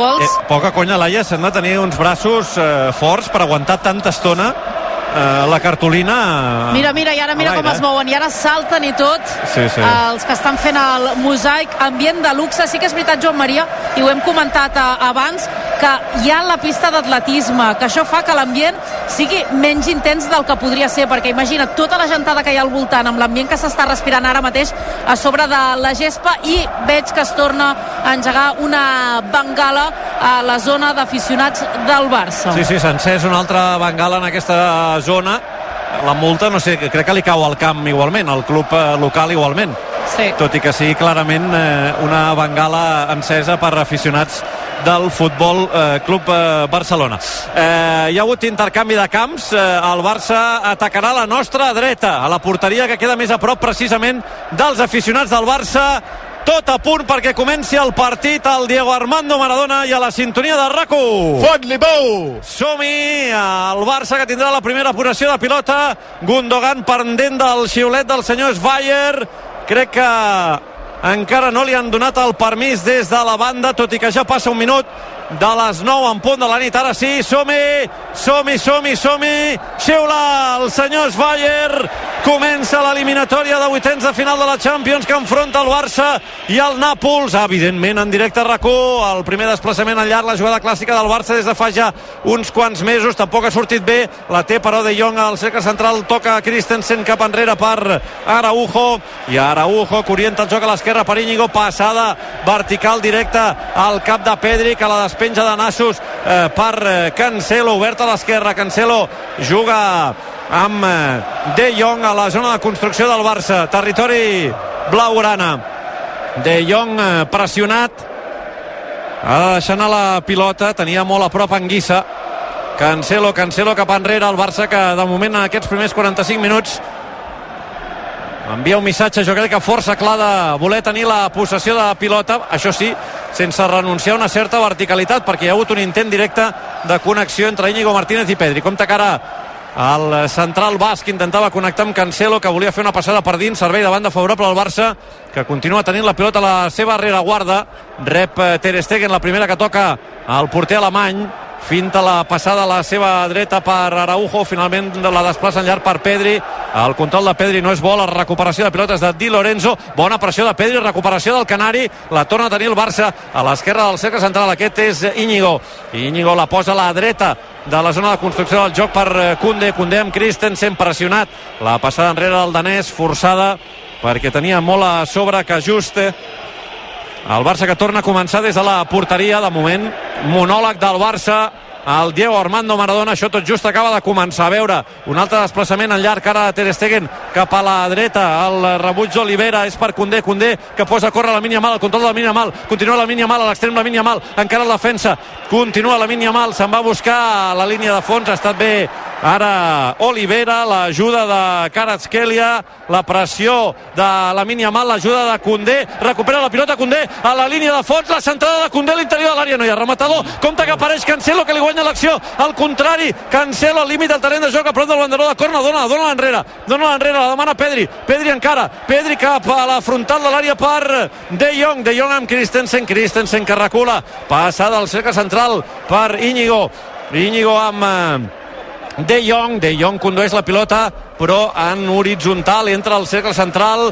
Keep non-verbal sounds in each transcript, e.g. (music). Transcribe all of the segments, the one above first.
Vols? Eh, poca conya, Laia, de tenir uns braços eh, forts per aguantar tanta estona eh, la cartolina... Mira, mira, i ara mira com es mouen, i ara salten i tot. Sí, sí. Els que estan fent el mosaic, ambient de luxe. Sí que és veritat, Joan Maria, i ho hem comentat a, abans, que hi ha la pista d'atletisme, que això fa que l'ambient sigui menys intens del que podria ser, perquè imagina tota la gentada que hi ha al voltant, amb l'ambient que s'està respirant ara mateix a sobre de la gespa, i veig que es torna a engegar una bengala a la zona d'aficionats del Barça. Sí, sí, s'ha encès una altra bengala en aquesta zona. La multa, no sé, crec que li cau al camp igualment, al club eh, local igualment. Sí. Tot i que sigui clarament eh, una bengala encesa per aficionats del Futbol eh, Club eh, Barcelona. Eh, hi ha hagut intercanvi de camps. Eh, el Barça atacarà la nostra dreta, a la porteria que queda més a prop precisament dels aficionats del Barça tot a punt perquè comenci el partit al Diego Armando Maradona i a la sintonia de RAC1. Fot-li pou! Som-hi! El Barça que tindrà la primera apuració de pilota. Gundogan pendent del xiulet del senyor Schweier. Crec que encara no li han donat el permís des de la banda, tot i que ja passa un minut de les 9 en punt de la nit. Ara sí, som-hi, som-hi, som-hi, som-hi. Xiula el senyor Schweier. Comença l'eliminatòria de vuitens de final de la Champions que enfronta el Barça i el Nàpols. Evidentment, en directe a rac el primer desplaçament al llarg, la jugada clàssica del Barça des de fa ja uns quants mesos. Tampoc ha sortit bé. La té, però, De Jong al cercle central. Toca Christensen cap enrere per Araujo. I Araujo que orienta el joc a l'esquerra per Íñigo. Passada vertical directa al cap de Pedri que la despenja de nassos eh, per eh, Cancelo. Obert a l'esquerra. Cancelo juga amb eh, De Jong a la zona de construcció del Barça. Territori blaugrana. De Jong eh, pressionat. Ha de deixar anar la pilota. Tenia molt a prop Anguissa. Cancelo, Cancelo cap enrere. El Barça que de moment en aquests primers 45 minuts envia un missatge, jo crec que força clar de voler tenir la possessió de la pilota, això sí, sense renunciar a una certa verticalitat, perquè hi ha hagut un intent directe de connexió entre Íñigo Martínez i Pedri. Compte que ara el central basc intentava connectar amb Cancelo, que volia fer una passada per dins, servei de banda favorable al Barça, que continua tenint la pilota a la seva rereguarda. Rep Ter Stegen, la primera que toca al porter alemany, finta la passada a la seva dreta per Araujo, finalment la desplaça en llarg per Pedri, el control de Pedri no és bo, la recuperació de pilotes de Di Lorenzo, bona pressió de Pedri, recuperació del Canari, la torna a tenir el Barça a l'esquerra del cercle central, aquest és Íñigo, Íñigo la posa a la dreta de la zona de construcció del joc per Kunde, Kunde amb Christensen pressionat, la passada enrere del danès, forçada perquè tenia molt a sobre que ajuste el Barça que torna a començar des de la porteria, de moment, monòleg del Barça, el Diego Armando Maradona, això tot just acaba de començar. A veure un altre desplaçament en llarg ara de Ter Stegen cap a la dreta, el rebuig d'Olivera és per Condé, Condé que posa a córrer la mínia mal, el control de la mínia mal continua la mínia mal, a l'extrem la mínia mal encara la defensa, continua la mínia mal se'n va a buscar la línia de fons ha estat bé ara Olivera l'ajuda de Karatskelia la pressió de la mínia mal l'ajuda de Condé, recupera la pilota Condé a la línia de fons, la centrada de Condé a l'interior de l'àrea, no hi ha rematador compte que apareix Cancelo que li guanya l'acció al contrari, Cancelo al límit del terreny de joc a prop del banderó de corna, dona, dona enrere dona enrere, la demana Pedri Pedri encara, Pedri cap a la frontal de l'àrea per De Jong, De Jong amb Christensen, Christensen que recula passa del cercle central per Íñigo Íñigo amb eh, de Jong, De Jong condueix la pilota però en horitzontal entra al cercle central.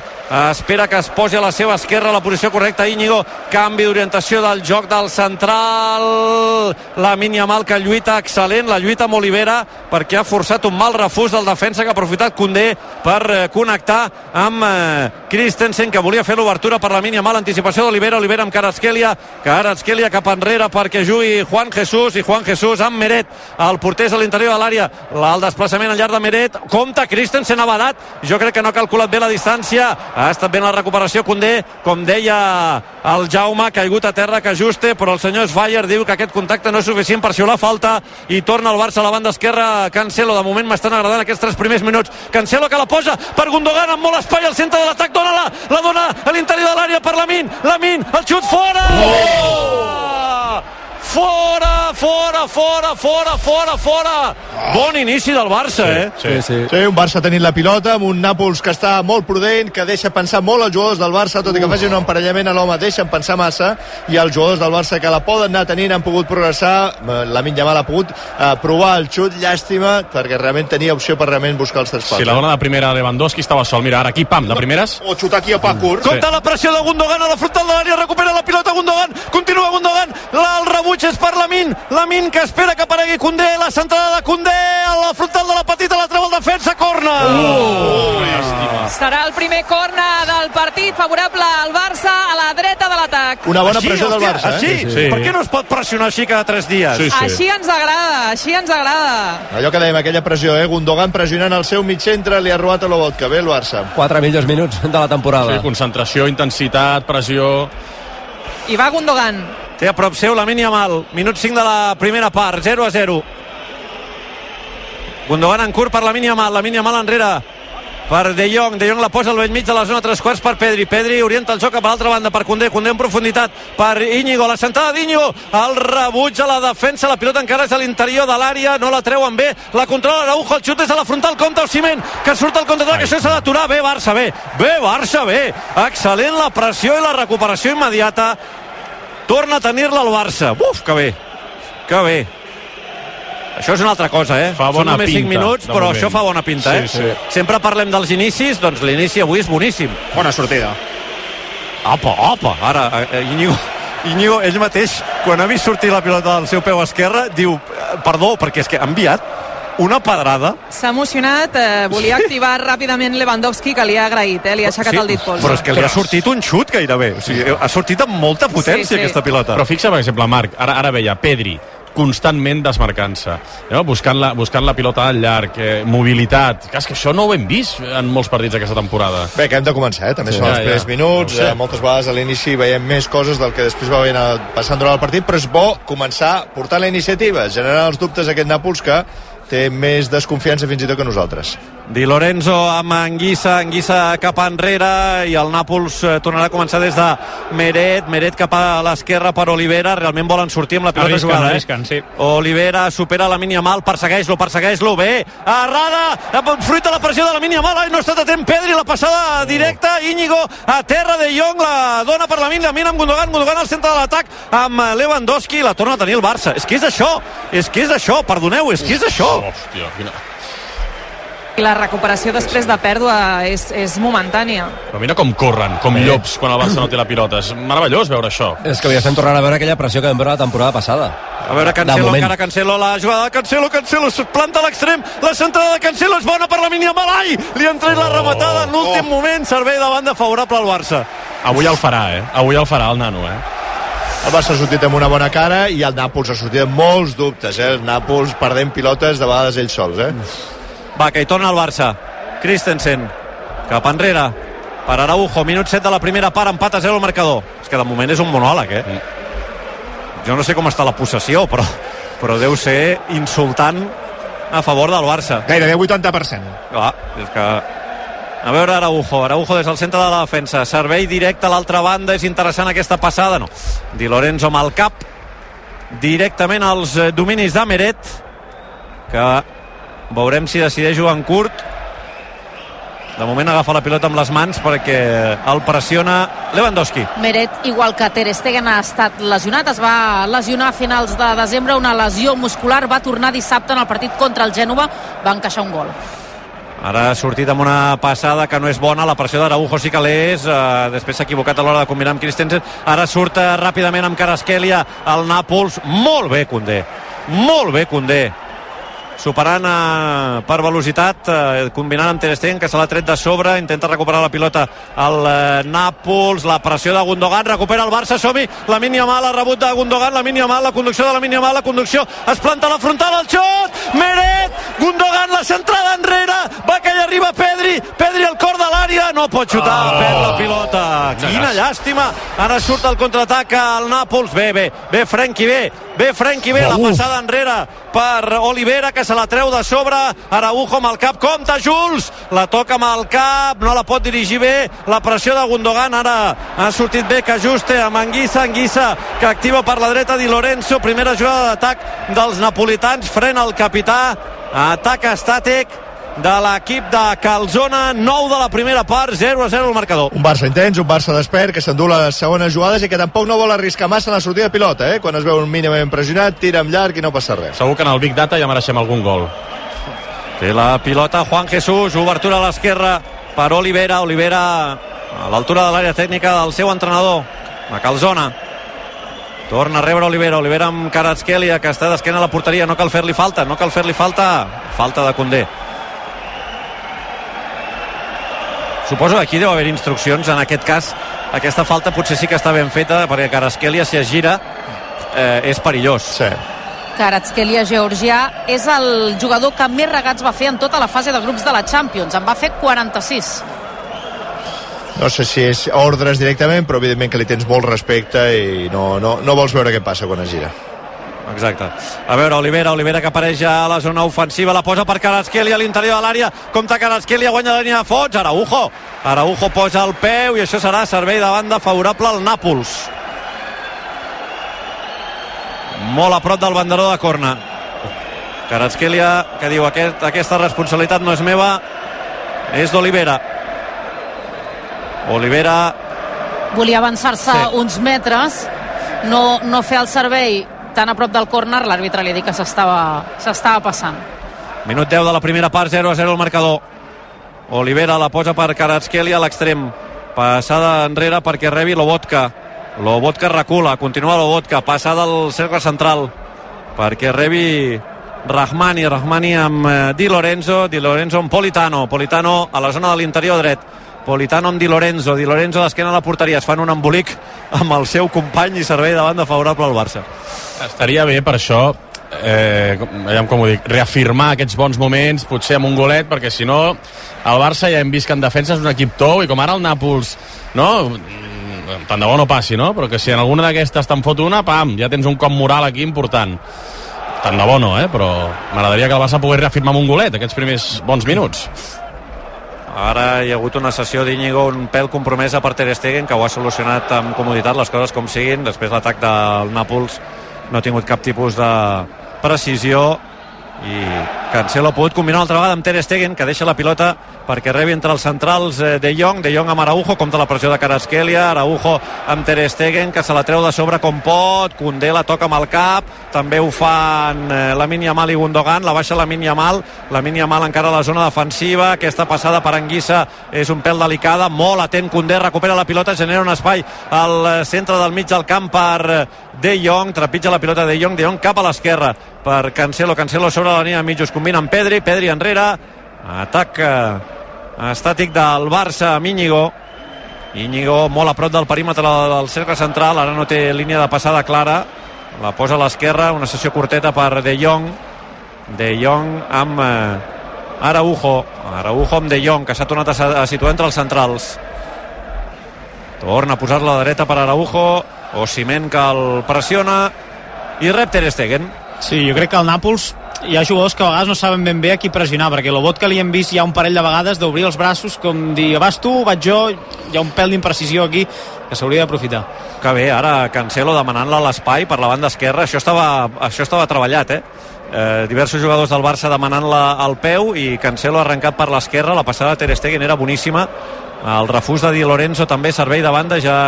Espera que es posi a la seva esquerra la posició correcta Íñigo, canvi d'orientació del joc del central. La mínia mal que lluita excel·lent. La lluita amb Olivera perquè ha forçat un mal refús del defensa que ha aprofitat Condé per eh, connectar amb eh, Christensen que volia fer l'obertura per la mínia mal. Anticipació d'Olivera, Olivera amb Karatskelia. Karatskelia cap enrere perquè jugui Juan Jesús i Juan Jesús amb Meret. El porter és a l'interior de l'àrea. El desplaçament al llarg de Meret. Compta Christensen ha badat, jo crec que no ha calculat bé la distància, ha estat ben la recuperació Condé, com deia el Jaume, ha caigut a terra que ajuste, però el senyor Schweier diu que aquest contacte no és suficient per xiular falta i torna el Barça a la banda esquerra. Cancelo, de moment m'estan agradant aquests tres primers minuts, Cancelo que la posa per Gundogan amb molt espai al centre de l'atac dona-la, la dona a l'interior de l'àrea per Lamin, Lamin, el xut fora! Oh! Fora, fora, fora, fora, fora, fora Bon inici del Barça, sí, eh? Sí, sí. Sí, un Barça tenint la pilota, amb un Nàpols que està molt prudent, que deixa pensar molt els jugadors del Barça, tot i que faci un emparellament a l'home, deixen pensar massa, i els jugadors del Barça que la poden anar tenint han pogut progressar, eh, la Yamal ha pogut eh, provar el xut, llàstima, perquè realment tenia opció per realment buscar els tres pals. Sí, la dona de primera Lewandowski estava sol. Mira, ara aquí, pam, de primeres. O xutar aquí a pa curt. Compte la pressió de Gundogan a la frontal de l'àrea, recupera la pilota Gundogan, continua Gundogan, la, el rebuig és per Lamin, Lamin que espera que aparegui Condé, la centrada de Condé, a la frontal de la petita, la treu el defensa, corna! Uh! Serà el primer corna del partit favorable al Barça a la dreta de l'atac. Una bona Així, pressió del Barça, Així? eh? Sí. Per què no es pot pressionar així cada tres dies? Sí, sí. Així ens agrada, així ens agrada. Allò que dèiem, aquella pressió, eh? Gundogan pressionant el seu mig centre, li ha robat a Lobotka, bé el Barça. Quatre millors minuts de la temporada. Sí, concentració, intensitat, pressió... I va Gundogan. Té a prop seu la Yamal. Minut 5 de la primera part, 0 a 0. Gundogan en curt per la Yamal, la Yamal enrere per De Jong, De Jong la posa al vell mig de la zona tres quarts per Pedri, Pedri orienta el joc cap a l'altra banda per Condé, Condé en profunditat per Íñigo, la sentada d'Íñigo el rebuig a la defensa, la pilota encara és a l'interior de l'àrea, no la treuen bé. La controla Araujo, el xut és a la frontal el ciment, que surt el contraatac, això s'ha d'aturar, bé Barça, bé, bé Barça, bé. Excel·lent la pressió i la recuperació immediata torna a tenir-la el Barça uf, que bé, que bé això és una altra cosa, eh? Fa bona Són només 5 pinta, minuts, de però moment. això fa bona pinta, eh? Sí, sí. Sempre parlem dels inicis, doncs l'inici avui és boníssim. Bona sortida. Apa, apa, ara, eh, Íñigo, Íñigo, ell mateix, quan ha vist sortir la pilota del seu peu esquerre, diu, eh, perdó, perquè és que ha enviat una pedrada. S'ha emocionat, eh, volia activar ràpidament Lewandowski, que li ha agraït, eh? li ha aixecat el dit pols. però és que li ha sortit un xut gairebé. O sigui, ha sortit amb molta potència Sí, sí. aquesta pilota. Però fixa, per exemple, Marc, ara, ara veia Pedri, constantment desmarcant-se, no? buscant, la, buscant la pilota al llarg, eh, mobilitat. Que és que això no ho hem vist en molts partits aquesta temporada. Bé, que hem de començar, eh? També Sí. són els Ja, primers ja. minuts, No sé. eh, moltes vegades a l'inici veiem més coses del que després va veient passant durant el partit, però és bo començar portant la iniciativa, generar els dubtes a aquest Nàpols que té més desconfiança fins i tot que nosaltres. Di Lorenzo amb Anguissa, Anguissa cap enrere i el Nàpols eh, tornarà a començar des de Meret, Meret cap a l'esquerra per Olivera, realment volen sortir amb la pilota Arrisquen, eh? arrisquen, sí. Olivera supera la Mal, persegueix-lo, persegueix-lo, bé, errada, eh, fruit de la pressió de la Mal, ai, no ha estat atent Pedri, la passada directa, Íñigo a terra de Jong, la dona per la Mina, Mina amb Gundogan, Gundogan al centre de l'atac amb eh, Lewandowski, la torna a tenir el Barça, és que és això, és que és això, perdoneu, és que és això. Hòstia, quina... I la recuperació després de pèrdua és, és momentània. Però mira com corren, com llops quan el Barça no té la pilota. És meravellós veure això. És que avui estem tornant a veure aquella pressió que vam veure la temporada passada. A veure, Cancelo, moment. encara Cancelo, la jugada de Cancelo, Cancelo, es planta a l'extrem, la centrada de Cancelo és bona per la mínia Malai, li han tret la rematada en l'últim moment, servei de banda favorable al Barça. Avui el farà, eh? Avui el farà el nano, eh? El Barça ha sortit amb una bona cara i el Nàpols ha sortit amb molts dubtes, eh? El Nàpols perdent pilotes de vegades ells sols, eh? Va, que hi torna el Barça. Christensen, cap enrere, per Araujo, minut 7 de la primera part, empat a 0 el marcador. És que de moment és un monòleg, eh? Jo no sé com està la possessió, però, però deu ser insultant a favor del Barça. Gairebé 80%. Clar, és que... A veure Araujo, Araujo des del centre de la defensa, servei directe a l'altra banda, és interessant aquesta passada, no. Di Lorenzo amb el cap, directament als eh, dominis d'Ameret, que veurem si decideix jugar en curt. De moment agafa la pilota amb les mans perquè el pressiona Lewandowski. Meret, igual que Ter Stegen, ha estat lesionat. Es va lesionar a finals de desembre, una lesió muscular. Va tornar dissabte en el partit contra el Gènova. Va encaixar un gol. Ara ha sortit amb una passada que no és bona, la pressió d'Araujo sí que l'és, eh, després s'ha equivocat a l'hora de combinar amb Christensen, ara surt eh, ràpidament amb Caraskelia al Nàpols, molt bé Condé, molt bé Condé, superant eh, per velocitat, eh, combinant amb Ter Stegen, que se l'ha tret de sobre, intenta recuperar la pilota al eh, Nàpols, la pressió de Gundogan, recupera el Barça, som-hi, la mínia mal, el rebut de Gundogan, la mínia mal, la conducció de la mínia mal, la conducció, es planta la frontal, el xot, Meret, Gundogan, la centrada enrere, va que hi arriba Pedri, Pedri al cor no pot xutar, oh. perd la pilota, quina llàstima, ara surt el contraatac al Nàpols, bé, bé, bé, Frenkie, bé, bé, Frenkie, bé, la passada enrere per Olivera, que se la treu de sobre, Araujo amb el cap, compta Jules, la toca amb el cap, no la pot dirigir bé, la pressió de Gundogan, ara ha sortit bé que ajuste amb Anguissa, Anguissa que activa per la dreta Di Lorenzo, primera jugada d'atac dels napolitans, frena el capità. Atac estàtic de l'equip de Calzona, 9 de la primera part, 0 a 0 el marcador. Un Barça intens, un Barça despert, que s'endú les segones jugades i que tampoc no vol arriscar massa en la sortida de pilota, eh? Quan es veu un mínimament pressionat, tira amb llarg i no passa res. Segur que en el Big Data ja mereixem algun gol. Té la pilota Juan Jesús, obertura a l'esquerra per Olivera, Olivera a l'altura de l'àrea tècnica del seu entrenador, a Calzona. Torna a rebre Olivera, Olivera amb Karatskelia, que està d'esquena a la porteria, no cal fer-li falta, no cal fer-li falta, falta de Condé. Suposo que aquí deu haver instruccions, en aquest cas aquesta falta potser sí que està ben feta perquè Karatskelia si es gira eh, és perillós. Sí. Karatskelia georgià és el jugador que més regats va fer en tota la fase de grups de la Champions. En va fer 46. No sé si és ordres directament, però evidentment que li tens molt respecte i no, no, no vols veure què passa quan es gira. Exacte. A veure, Olivera, Olivera que apareix ja a la zona ofensiva, la posa per Karatskelia a l'interior de l'àrea, compta Karatskelia, guanya la línia de fots, Araujo. Araujo posa el peu i això serà servei de banda favorable al Nàpols. Molt a prop del banderó de corna. Karatskelia que diu aquest, aquesta responsabilitat no és meva, és d'Olivera. Olivera Volia avançar-se Sí. uns metres, no, no fer el servei tan a prop del córner, l'àrbitre li ha dit que s'estava passant. Minut 10 de la primera part, 0 a 0 el marcador. Olivera la posa per Karatskelia a l'extrem. Passada enrere perquè rebi Lobotka. Lobotka recula, continua Lobotka, passada al cercle central perquè rebi Rahmani, Rahmani amb eh, Di Lorenzo, Di Lorenzo amb Politano, Politano a la zona de l'interior dret. Politano amb Di Lorenzo, Di Lorenzo d'esquena a la porteria, es fan un embolic amb el seu company i servei de banda favorable al Barça. Estaria bé per això eh, com- com ho dic, reafirmar aquests bons moments, potser amb un golet, perquè si no, el Barça ja hem vist que en defensa és un equip tou, i com ara el Nàpols, no? Mm, Tant de bo no passi, no? Però que si en alguna d'aquestes te'n fot una, pam, ja tens un cop moral aquí important. Tant de bo no, eh? Però m'agradaria que el Barça pogués reafirmar amb un golet aquests primers bons minuts. Ara hi ha hagut una sessió d'Iñigo un pèl compromesa per Ter Stegen que ho ha solucionat amb comoditat les coses com siguin. Després l'atac del Nàpols no ha tingut cap tipus de precisió i Cancelo ha pogut combinar una altra vegada amb Ter Stegen que deixa la pilota perquè rebi entre els centrals eh, De Jong, De Jong amb Araujo compta la pressió de Karatskelia, Araujo amb Ter Stegen que se la treu de sobre com pot. Condé la toca amb el cap. També ho fan eh, Lamin Yamal i Gundogan. La baixa Lamin Yamal, Lamin Yamal encara a la zona defensiva, aquesta passada per Anguissa és un pèl delicada, molt atent Condé, recupera la pilota, genera un espai al eh, centre del mig del camp per De Jong, trepitja la pilota De Jong, De Jong cap a l'esquerra per Cancelo, Cancelo sobre la línia de mig, es combina amb Pedri, Pedri enrere. Atac eh, estàtic del Barça amb Íñigo. Íñigo molt a prop del perímetre del cercle central, ara no té línia de passada clara, la posa a l'esquerra, una sessió curteta per De Jong, De Jong amb eh, Araujo, Araujo amb De Jong, que s'ha tornat a, situar entre els centrals. Torna a posar la dreta per Araujo, Osimhen que el pressiona, i rep Ter Stegen. Sí, jo crec que el Nàpols hi ha jugadors que a vegades no saben ben bé a qui pressionar, perquè l'Obot que li hem vist ja un parell de vegades d'obrir els braços com dir, vas tu, vaig jo, hi ha un pèl d'imprecisió aquí que s'hauria d'aprofitar. Que bé, ara Cancelo demanant-la a l'espai per la banda esquerra, això estava, això estava treballat, eh? eh? diversos jugadors del Barça demanant-la al peu i Cancelo arrencat per l'esquerra, la passada de Ter Stegen era boníssima, el refús de Di Lorenzo també servei de banda ja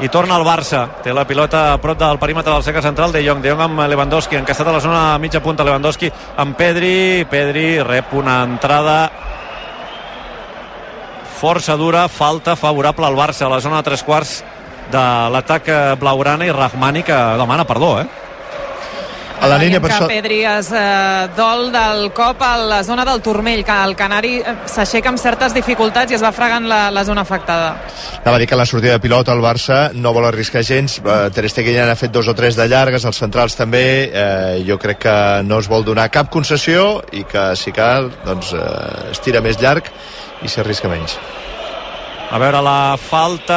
i torna al Barça, té la pilota a prop del perímetre del cercle central. De Jong, de Jong amb Lewandowski, encastat a la zona mitja punta. Lewandowski amb Pedri, Pedri rep una entrada força dura, falta favorable al Barça a la zona de tres quarts de l'atac eh, blaugrana i Rahmani que demana perdó, eh? A la línia per so... Pedri es eh, dol del cop a la zona del turmell, que el Canari eh, s'aixeca amb certes dificultats i es va fregant la, la zona afectada. Anava a dir que la sortida de pilota el Barça no vol arriscar gens. Eh, Ter Stegen ja n'ha fet dos o tres de llargues, els centrals també. Eh, jo crec que no es vol donar cap concessió i que, si cal, doncs, eh, es tira més llarg i s'arrisca menys. A veure, la falta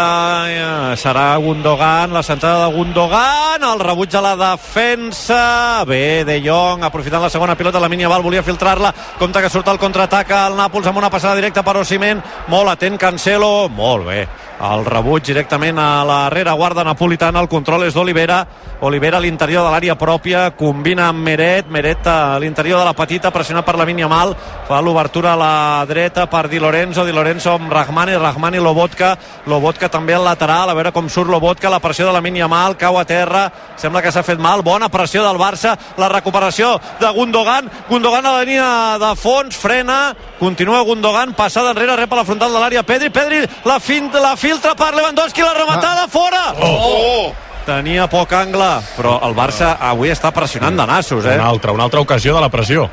eh, serà Gundogan, la centrada de Gundogan, el rebuig de la defensa, bé, De Jong, aprofitant la segona pilota, la mínia Val volia filtrar-la, compte que surt el contraatac al Nàpols amb una passada directa per Osimhen, molt atent Cancelo, molt bé, el rebuig directament a la rereguarda napolitana, el control és d'Olivera, Olivera a l'interior de l'àrea pròpia, combina amb Meret, Meret a l'interior de la petita, pressionat per la Mal, fa l'obertura a la dreta per Di Lorenzo, Di Lorenzo amb Rahmani, Rahmani Lobotka, Lobotka també al lateral, a veure com surt Lobotka, la pressió de la Mal, cau a terra, sembla que s'ha fet mal, bona pressió del Barça, la recuperació de Gundogan, Gundogan a la línia de fons, frena, continua Gundogan, passada enrere, rep a la frontal de l'àrea. Pedri, Pedri la, fin, la filtra per Lewandowski, la rematada, fora! Oh! Tenia poc angle, però el Barça avui està pressionant de nassos, eh? Una altra, una altra ocasió de la pressió.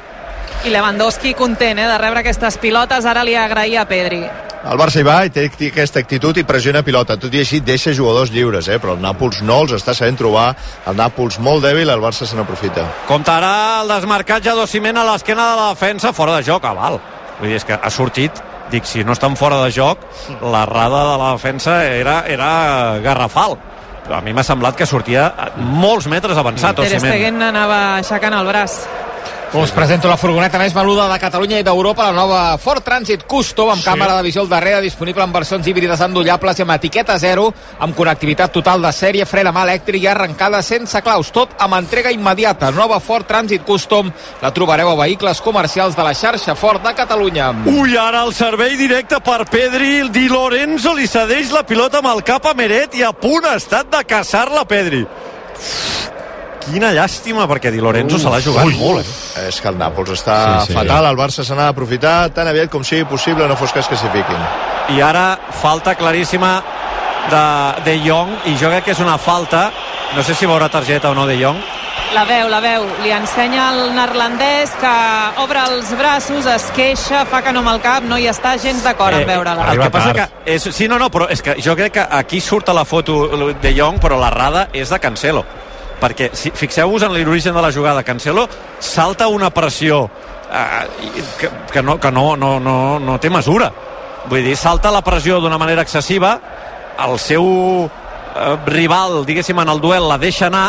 I Lewandowski content eh, de rebre aquestes pilotes, ara li agraïa a Pedri. El Barça hi va i té aquesta actitud i pressiona pilota. Tot i així deixa jugadors lliures, eh? però el Nàpols no els està sabent trobar. El Nàpols molt dèbil, el Barça se n'aprofita. Comptarà el desmarcatge d'Ociment a l'esquena de la defensa, fora de joc, a val. Vull dir, és que ha sortit dic, si no estan fora de joc, l'errada de la defensa era, era garrafal. Però a mi m'ha semblat que sortia molts metres avançat, Ter Osimhen. Stegen anava aixecant el braç. Us presento la furgoneta més venuda de Catalunya i d'Europa, la nova Ford Transit Custom, amb sí. càmera de visió al darrere, disponible en versions híbrides endollables i amb etiqueta zero, amb connectivitat total de sèrie, fre de mà elèctric i arrencada sense claus, tot amb entrega immediata. Nova Ford Transit Custom la trobareu a vehicles comercials de la xarxa Ford de Catalunya. Ui, ara el servei directe per Pedri. Di Lorenzo li cedeix la pilota amb el cap a Meret i a punt ha estat de caçar-la Pedri. Quina llàstima, perquè Di Lorenzo se l'ha jugat Ui, molt. Eh? És que el Nàpols està Sí, sí, fatal, el Barça se n'ha d'aprofitar tan aviat com sigui possible, no fos cas que s'hi fiquin. I ara falta claríssima de De Jong, i jo crec que és una falta, no sé si veurà targeta o no De Jong, La veu, la veu. Li ensenya el neerlandès que obre els braços, es queixa, fa que no amb el cap, no hi està gens d'acord en veure-la. el que passa tard. que és, sí, no, no, però és que jo crec que aquí surt a la foto de Jong, però l'errada és de Cancelo. Perquè si, fixeu-vos en l'origen de la jugada, Cancelo salta una pressió eh, que, que, no, que no, no, no, no té mesura. Vull dir, salta la pressió d'una manera excessiva, el seu eh, rival, diguéssim, en el duel la deixa anar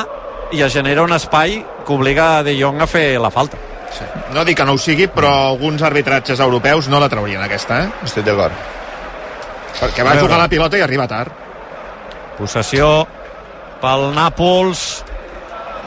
i es genera un espai que obliga a De Jong a fer la falta. Sí. No dic que no ho sigui, però alguns arbitratges europeus no la traurien aquesta, eh? Estic d'acord. Perquè va jugar la pilota i arriba tard. Possessió pel Nàpols.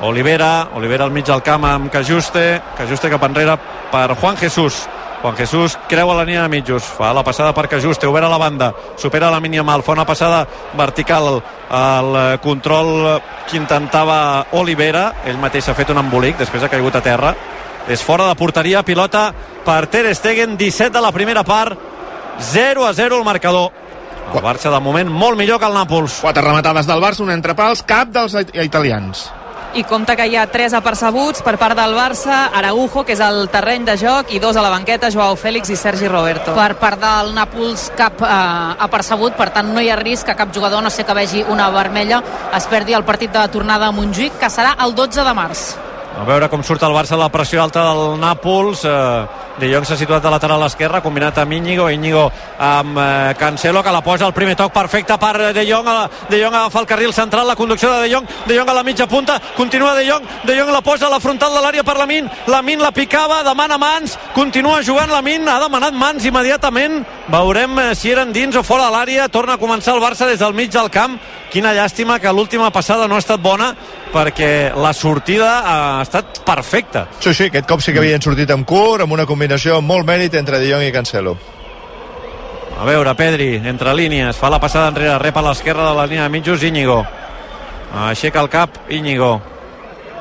Olivera, Olivera al mig del camp amb Cajuste, Cajuste cap enrere per Juan Jesús. Juan Jesús creua la línia de mitjos, fa la passada per Cajuste, obert a la banda, supera la mínia mal, fa una passada vertical al control que intentava Olivera, ell mateix s'ha fet un embolic, després ha caigut a terra, és fora de porteria, pilota per Ter Stegen, 17 de la primera part, 0 a 0 el marcador. El Barça de moment molt millor que el Nàpols. Quatre rematades del Barça, un entre pals, cap dels it- italians. I compta que hi ha tres apercebuts per part del Barça, Araujo, que és el terreny de joc, i dos a la banqueta, Joao Fèlix i Sergi Roberto. Per part del Nàpols cap eh, apercebut, per tant no hi ha risc que cap jugador, no sé que vegi una vermella, es perdi el partit de tornada a Montjuïc, que serà el 12 de març. A veure com surt el Barça de la pressió alta del Nàpols. Eh, de Jong s'ha situat de lateral a l'esquerra, combinat amb Íñigo. Íñigo amb eh, Cancelo, que la posa al primer toc perfecte per De Jong. De Jong agafa el carril central, la conducció de De Jong. De Jong a la mitja punta, continua De Jong. De Jong la posa a la frontal de l'àrea per Lamin. Lamin la picava, demana mans, continua jugant Lamin, ha demanat mans immediatament. Veurem eh, si eren dins o fora de l'àrea. Torna a començar el Barça des del mig del camp. Quina llàstima que l'última passada no ha estat bona perquè la sortida ha estat perfecta. Sí, sí, aquest cop sí que havien sortit amb curt, amb una combinació amb molt mèrit entre De Jong i Cancelo. A veure, Pedri, entre línies, fa la passada enrere, rep a l'esquerra de la línia de mitjos, Íñigo. Aixeca el cap, Íñigo.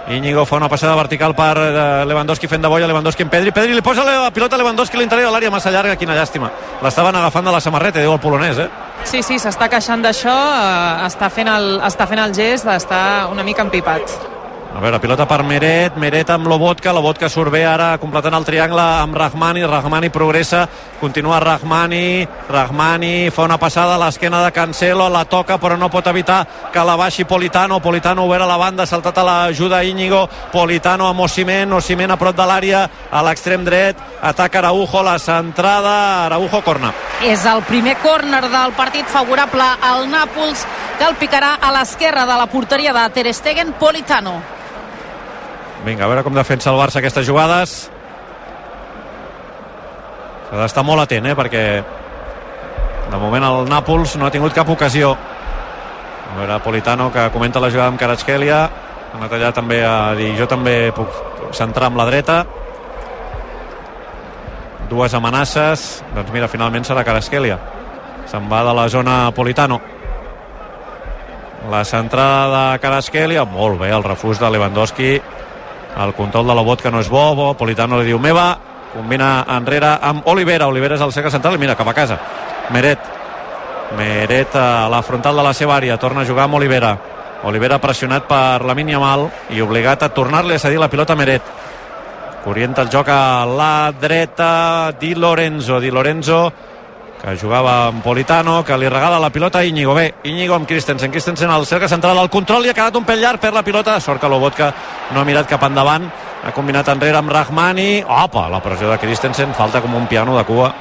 Íñigo fa una passada vertical per eh, Lewandowski fent de boia, Lewandowski en Pedri. Pedri li posa la pilota a Lewandowski a l'interior de l'àrea massa llarga, quina llàstima. L'estaven agafant de la samarreta, diu el polonès, eh? Sí, sí, s'està queixant d'això, eh, està, fent el, està fent el gest d'estar una mica empipat. A veure, pilota per Meret, Meret amb Lobotka, Lobotka surt bé ara completant el triangle amb Rahmani, Rahmani progressa, continua Rahmani, Rahmani fa una passada a l'esquena de Cancelo, la toca però no pot evitar que la baixi Politano, Politano obert a la banda, saltat a l'ajuda Íñigo, Politano amb Osimen, Osimen a prop de l'àrea, a l'extrem dret, ataca Araujo, la centrada, Araujo corna. És el primer córner del partit favorable al Nàpols, que el picarà a l'esquerra de la porteria de Ter Stegen, Politano. Vinga, a veure com defensa el Barça aquestes jugades. S'ha d'estar molt atent, eh, perquè De moment el Nàpols no ha tingut cap ocasió. A veure, Politano que comenta la jugada amb Karatskelia. Ha allà també a dir jo també puc centrar amb la dreta. Dues amenaces. Doncs mira, finalment serà Karatskelia. Se'n va de la zona Politano. La centrada de Karatskelia. Molt bé, el refús de Lewandowski. El control de la bot que no és bo, bo. Politano li diu meva. Combina enrere amb Olivera. Olivera és el cercle central i mira, cap a casa. Meret. Meret a la frontal de la seva àrea. Torna a jugar amb Olivera. Olivera pressionat per la Yamal i obligat a tornar-li a cedir la pilota a Meret. Que orienta el joc a la dreta Di Lorenzo. Di Lorenzo que jugava amb Politano, que li regala la pilota a Íñigo. Bé, Íñigo amb Christensen. Christensen al cercle central, al control i ha quedat un pèl llarg per la pilota. Sort que Lobotka no ha mirat cap endavant. Ha combinat enrere amb Rahmani. Opa, la pressió de Christensen. Falta com un piano de cua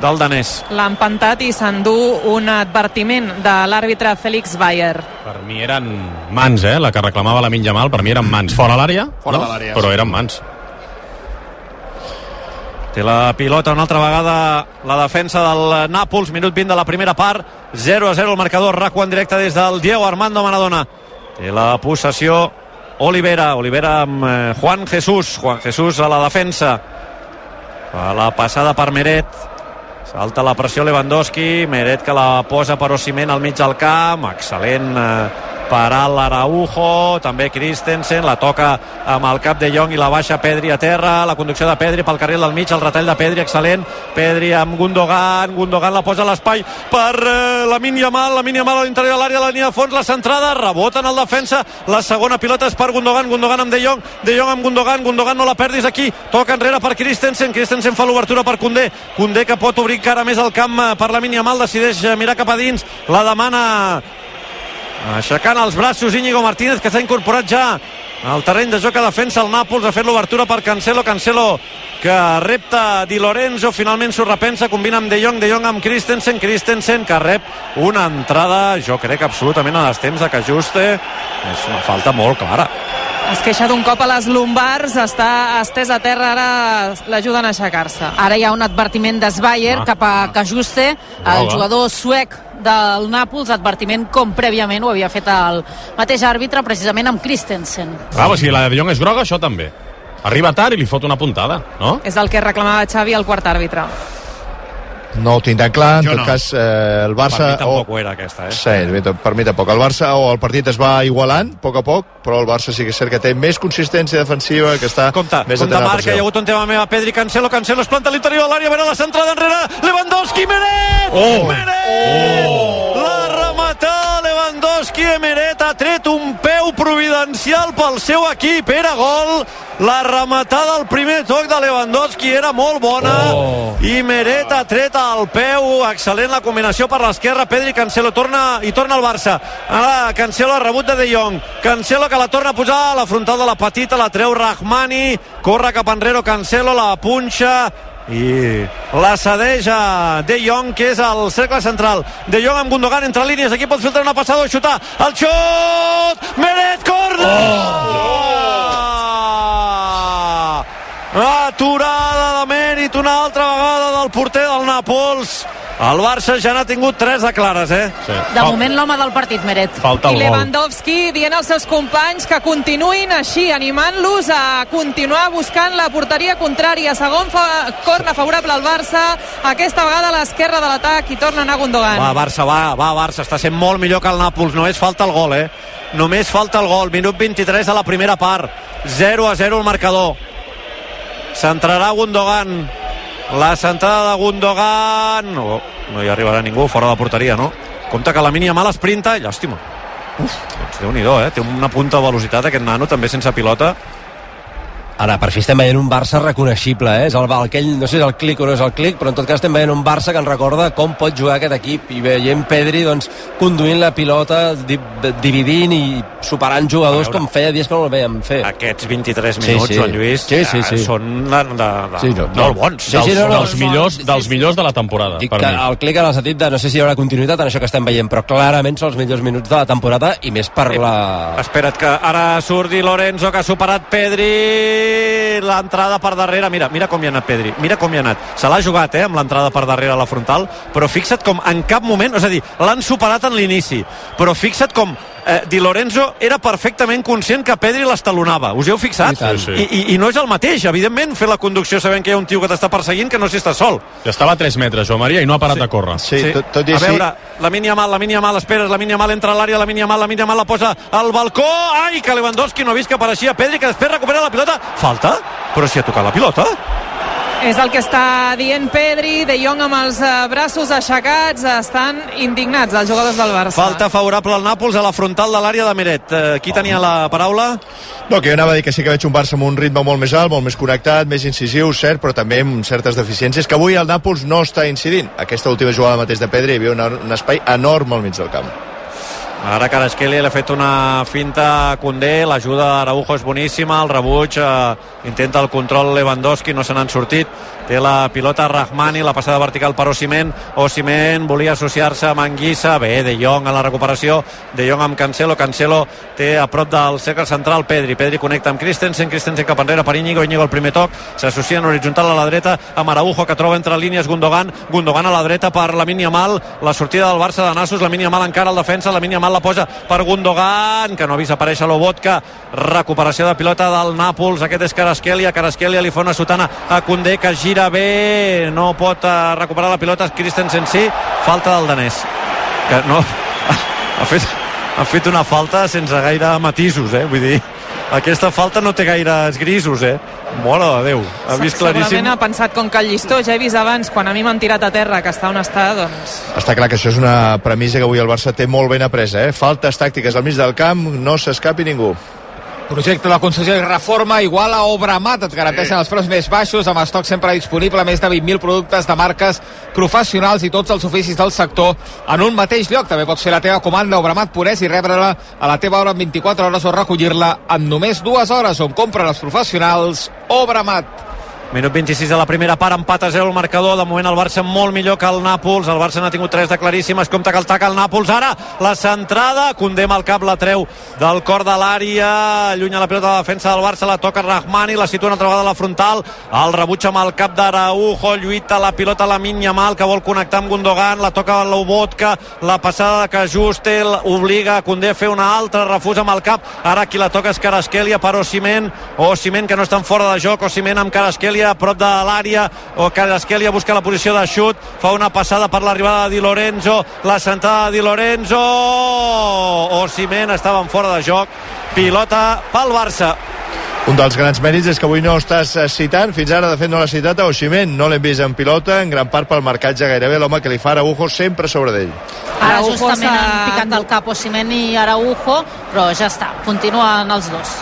del danès. L'ha empantat i s'endú un advertiment de l'àrbitre Félix Bayer. Per mi eren mans, eh? La que reclamava la Minja Mal, per mi eren mans. Fora l'àrea, Fora no? de l'àrea, però eren mans. Té la pilota una altra vegada la defensa del Nàpols, minut 20 de la primera part, 0 a 0 el marcador, raco en directe des del Diego Armando Maradona. Té la possessió Olivera, Olivera amb eh, Juan Jesús, Juan Jesús a la defensa. Fa la passada per Meret, salta la pressió Lewandowski, Meret que la posa per Osimhen al mig del camp, excel·lent eh, per Al Araujo, també Christensen, la toca amb el cap de Jong i la baixa Pedri a terra, la conducció de Pedri pel carril del mig, el retall de Pedri, excel·lent, Pedri amb Gundogan, Gundogan la posa a l'espai per eh, la Yamal, la Yamal a l'interior de l'àrea la línia de fons, la centrada, rebota en el defensa, la segona pilota és per Gundogan, Gundogan amb De Jong, De Jong amb Gundogan, Gundogan no la perdis aquí, toca enrere per Christensen, Christensen fa l'obertura per Condé, Condé que pot obrir encara més el camp eh, per la Yamal, decideix eh, mirar cap a dins, la demana aixecant els braços Íñigo Martínez que s'ha incorporat ja al terreny de joc a defensa el Nàpols ha fet l'obertura per Cancelo. Cancelo que repta Di Lorenzo finalment s'ho repensa, combina amb De Jong. De Jong amb Christensen, Christensen que rep una entrada, jo crec absolutament a destemps de que ajuste. És una falta molt clara Es queixa d'un cop a les lumbars, està estès a terra, ara l'ajuden a aixecar-se. Ara hi ha un advertiment d'Esbayer Ah. cap a Cajuste, el Groga. jugador suec del Nàpols, advertiment com prèviament ho havia fet el mateix àrbitre, precisament amb Christensen. Ah, o sigui, la de De Jong és groga, això també. Arriba tard i li fot una puntada, no? És el que reclamava Xavi al quart àrbitre. No ho tinc tan clar, en Jo tot no. cas eh, el per Barça... mi tampoc o- ho era aquesta eh? Sí, per mi tampoc. El Barça o el partit es va igualant a poc a poc, però el Barça sí que és cert que té més consistència defensiva, que està Compte, més compte atent a la marca, hi ha hagut un tema meva, Pedri, Cancelo, Cancelo es planta a l'interior de l'àrea, a veure la centrada enrere, Lewandowski, Meret! Oh! Meret! Oh! Lewandowski, Meret ha tret un peu providencial pel seu equip, era gol, la rematada al primer toc de Lewandowski era molt bona, Oh! i Meret ha tret el peu, excel·lent la combinació per l'esquerra, Pedri, Cancelo, torna, i torna al Barça, ara Cancelo ha rebut de De Jong, Cancelo que la torna a posar a la frontal de la petita, la treu Rahmani, corre cap enrere Cancelo, la punxa, i la cedeix a De Jong que és el cercle central. De Jong amb Gundogan entre línies. Aquí pot filtrar una passada o xutar. El xut! Meret corna oh! aturada de mèrit una altra vegada del porter del Nàpols el Barça ja n'ha tingut tres de clares eh? Sí. De moment l'home del partit, Meret. Falta I el gol. Lewandowski dient als seus companys que continuïn així, animant-los a continuar buscant la porteria contrària. Segon fa, corna favorable al Barça, aquesta vegada a l'esquerra de l'atac i torna a anar Gundogan. Va, Barça, va, va, Barça, està sent molt millor que el Nàpols, només falta el gol, eh? Només falta el gol, minut 23 de la primera part, 0 a 0 el marcador. Centrarà Gundogan, la centrada de Gundogan, no, no hi arribarà ningú, fora de porteria, no? Compte que la mínia mal esprinta, llàstima. Uf, doncs déu-n'hi-do, eh? Té una punta de velocitat aquest nano, també sense pilota. Ara, per fi estem veient un Barça reconeixible, eh? És el, aquell, no sé si és el clic o no és el clic, però en tot cas estem veient un Barça que ens recorda com pot jugar aquest equip i veient Pedri doncs, conduint la pilota, di, dividint i superant jugadors com feia dies que no el veiem fer. Aquests 23 Sí, minuts, sí. Joan Lluís, Sí, sí, sí. són de, de, de, Sí, no, no. molt bons. Sí, sí, no, no. dels, millors, dels millors de la temporada, Dic per que mi. el clic en el sentit de no sé si hi haurà continuïtat en això que estem veient, però clarament són els millors minuts de la temporada i més per la... Espera't que ara surt Di Lorenzo que ha superat Pedri, l'entrada per darrere, mira, mira com hi ha anat Pedri, mira com hi ha anat. Se l'ha jugat, eh, amb l'entrada per darrere a la frontal, però fixa't com en cap moment, és a dir, l'han superat en l'inici, però fixa't com eh, Di Lorenzo era perfectament conscient que Pedri l'estalonava. Us hi heu fixat? I. Sí, sí. I, i, I no és el mateix, evidentment, fer la conducció sabent que hi ha un tio que t'està perseguint que no si està sol. Ja estava a 3 metres, Joan Maria, i no ha parat de córrer. Sí, Tot, tot i a així... veure, la mínia mal, la mínia mal, esperes, la mínia mal entra a l'àrea, la mínia mal, la mínia mal la posa al balcó, ai, que Lewandowski no ha vist que apareixia Pedri, que després recupera la pilota, falta, però si ha tocat la pilota. És el que està dient Pedri, De Jong amb els eh, braços aixecats, estan indignats els jugadors del Barça. Falta favorable al Nàpols a la frontal de l'àrea de Meret. Eh, qui tenia la paraula? No, que jo anava a dir que sí que veig un Barça amb un ritme molt més alt, molt més connectat, més incisiu, cert, però també amb certes deficiències, que avui el Nàpols no està incidint. Aquesta última jugada mateix de Pedri hi havia un, un espai enorme al mig del camp. Ara Carasqueli l'ha fet una finta a Condé, l'ajuda d'Araujo és boníssima, el rebuig eh, intenta el control Lewandowski, no se n'han sortit té la pilota Rahmani, la passada vertical per Osimen, Osimen volia associar-se amb Anguissa, bé, De Jong a la recuperació, De Jong amb Cancelo, Cancelo té a prop del cercle central Pedri, Pedri connecta amb Christensen, Christensen cap enrere per Íñigo, Íñigo el primer toc, s'associa en horitzontal a la dreta amb Araujo que troba entre línies Gundogan, Gundogan a la dreta per la Mal, la sortida del Barça de Nassos, la Mal encara al defensa, la Mal la posa per Gundogan, que no ha vist aparèixer l'Obotka, recuperació de pilota del Nàpols, aquest és Carasquelia, Carasquelia li fa una sotana a Condé que gira bé, no pot eh, recuperar la pilota Christensen sí, falta del danès que no (laughs) ha fet, ha fet una falta sense gaire matisos, eh? vull dir aquesta falta no té gaires grisos, eh? Mora de Déu, ha vist claríssim. Segurament ha pensat com que el llistó ja he vist abans, quan a mi m'han tirat a terra, que està on està, doncs... Està clar que això és una premissa que avui el Barça té molt ben apresa, eh? Faltes tàctiques al mig del camp, no s'escapi ningú. Projecte de concessió i reforma igual a Obramat. Et garanteixen els preus més baixos, amb estoc sempre disponible, més de 20.000 productes de marques professionals i tots els oficis del sector en un mateix lloc. També pots fer la teva comanda Obramat Purès i rebre-la a la teva hora en 24 hores o recollir-la en només dues hores on compren els professionals Obramat. Minut 26 de la primera part, empat a 0 el marcador. De moment el Barça molt millor que el Nàpols. El Barça n'ha tingut tres de claríssimes. Compte que el taca el Nàpols. Ara la centrada. Condem el cap, la treu del cor de l'àrea. Llunya la pilota de defensa del Barça. La toca Rahmani. La situa una altra vegada a la frontal. El rebuig amb el cap d'Araujo. Lluita la pilota a la Yamal que vol connectar amb Gundogan. La toca l'Ubotka. La passada que Justel obliga a Condé a fer una altra. Refusa amb el cap. Ara qui la toca és Carasquelia per Osimen. Osimen que no estan fora de joc. Osimen amb Carasquelia a prop de l'àrea o Carasquelia busca la posició de xut. Fa una passada per l'arribada de Di Lorenzo la sentada de Di Lorenzo. Osimen estava en fora de joc. Pilota pel Barça. Un dels grans mèrits és que avui no estàs eh, citant, fins ara de fet no l'ha citat a Oximen, no l'hem vist en pilota, en gran part pel marcatge gairebé l'home que li fa Araujo sempre sobre d'ell. Ara Araujo justament s'ha- han picat del cap Osimhen i Araujo, però ja està, continuen els dos.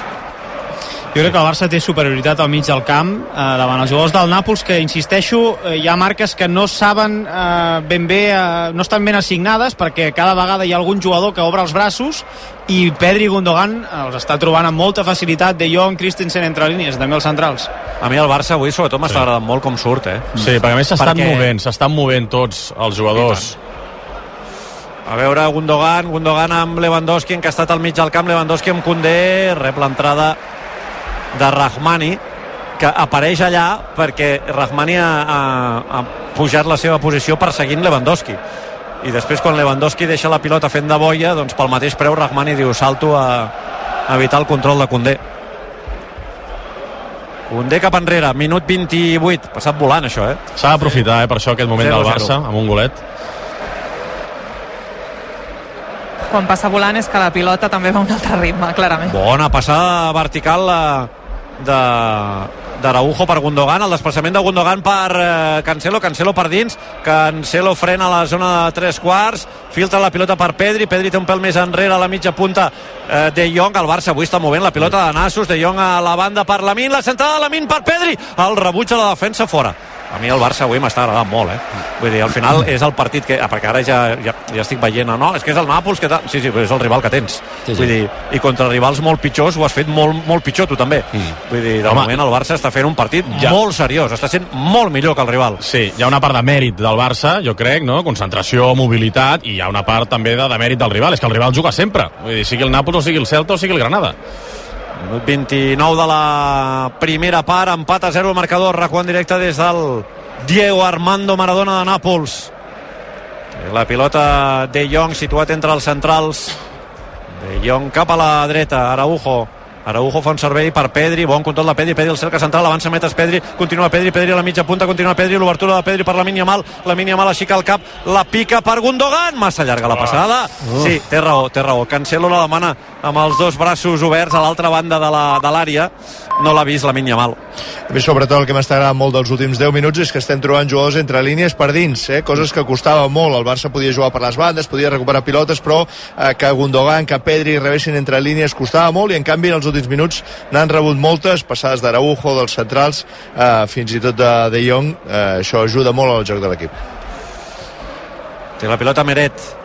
Jo crec que el Barça té superioritat al mig del camp eh, davant els jugadors del Nàpols que, insisteixo, eh, hi ha marques que no saben eh, ben bé, eh, no estan ben assignades perquè cada vegada hi ha algun jugador que obre els braços i Pedri i Gundogan els està trobant amb molta facilitat de Jong, Christensen entre línies, també els centrals. a mi el Barça avui sobretot m'està agradant molt com surt eh? Sí, perquè a més s'estan Perquè- movent, s'estan movent tots els jugadors. A veure, Gundogan, Gundogan amb Lewandowski, encastat al mig del camp, Lewandowski amb Koundé, rep l'entrada de Rahmani, que apareix allà perquè Rahmani ha, ha, ha pujat la seva posició perseguint Lewandowski. I després, quan Lewandowski deixa la pilota fent de boia, doncs pel mateix preu Rahmani diu salto a, a evitar el control de Koundé. Koundé cap enrere, minut 28, passat volant això, eh? S'ha d'aprofitar, eh, per això, aquest moment del 0-0. Barça, amb un golet. Quan passa volant és que la pilota també va a un altre ritme, clarament. Bona passada vertical eh, de d'Araujo per Gundogan, el desplaçament de Gundogan per eh, Cancelo, Cancelo per dins. Cancelo frena a la zona de tres quarts. Filtra la pilota per Pedri. Pedri té un pèl més enrere a la mitja punta eh, De Jong, el Barça avui està movent la pilota de Nassos, De Jong a la banda per Lamin la centrada de Lamin per Pedri. El rebuig a la defensa fora a mi el Barça avui m'està agradant molt, eh? Vull dir, al final és el partit que... Ah, perquè ara ja, ja, ja estic veient, no? És que és el Nàpols que... Sí, sí, però és el rival que tens. Sí, sí. Vull dir, i contra rivals molt pitjors ho has fet molt, molt pitjor tu també. Mm. Vull dir, de Home, moment el Barça està fent un partit ja. molt seriós, està sent molt millor que el rival. Sí, hi ha una part de mèrit del Barça, jo crec, no? Concentració, mobilitat, i hi ha una part també de, de mèrit del rival. És que el rival juga sempre. Vull dir, sigui el Nàpols o sigui el Celta o sigui el Granada. Minut 29 de la primera part, empat a 0 el marcador, recuant directe des del Diego Armando Maradona de Nàpols. La pilota de Jong situat entre els centrals. De Jong cap a la dreta, Araujo. Araujo fa un servei per Pedri, bon control de Pedri, Pedri el cerca central, avança metes Pedri, continua Pedri, Pedri a la mitja punta, continua Pedri, l'obertura de Pedri per la mínia mal, la mínia mal aixeca el cap, la pica per Gundogan, massa llarga la passada. Sí, té raó, té raó. Cancelo la demana amb els dos braços oberts a l'altra banda de la- de l'àrea, no l'ha vist la mínia mal. A mi, sobretot, el que m'està agradant molt dels últims 10 minuts és que estem trobant jugadors entre línies per dins, eh? coses que costava molt. El Barça podia jugar per les bandes, podia recuperar pilotes, però eh, que Gundogan, que Pedri rebessin entre línies costava molt i, en canvi, en els últims minuts n'han rebut moltes, passades d'Araujo, dels centrals, eh, fins i tot de, de Jong. Eh, això ajuda molt al joc de l'equip. Té la pilota Meret.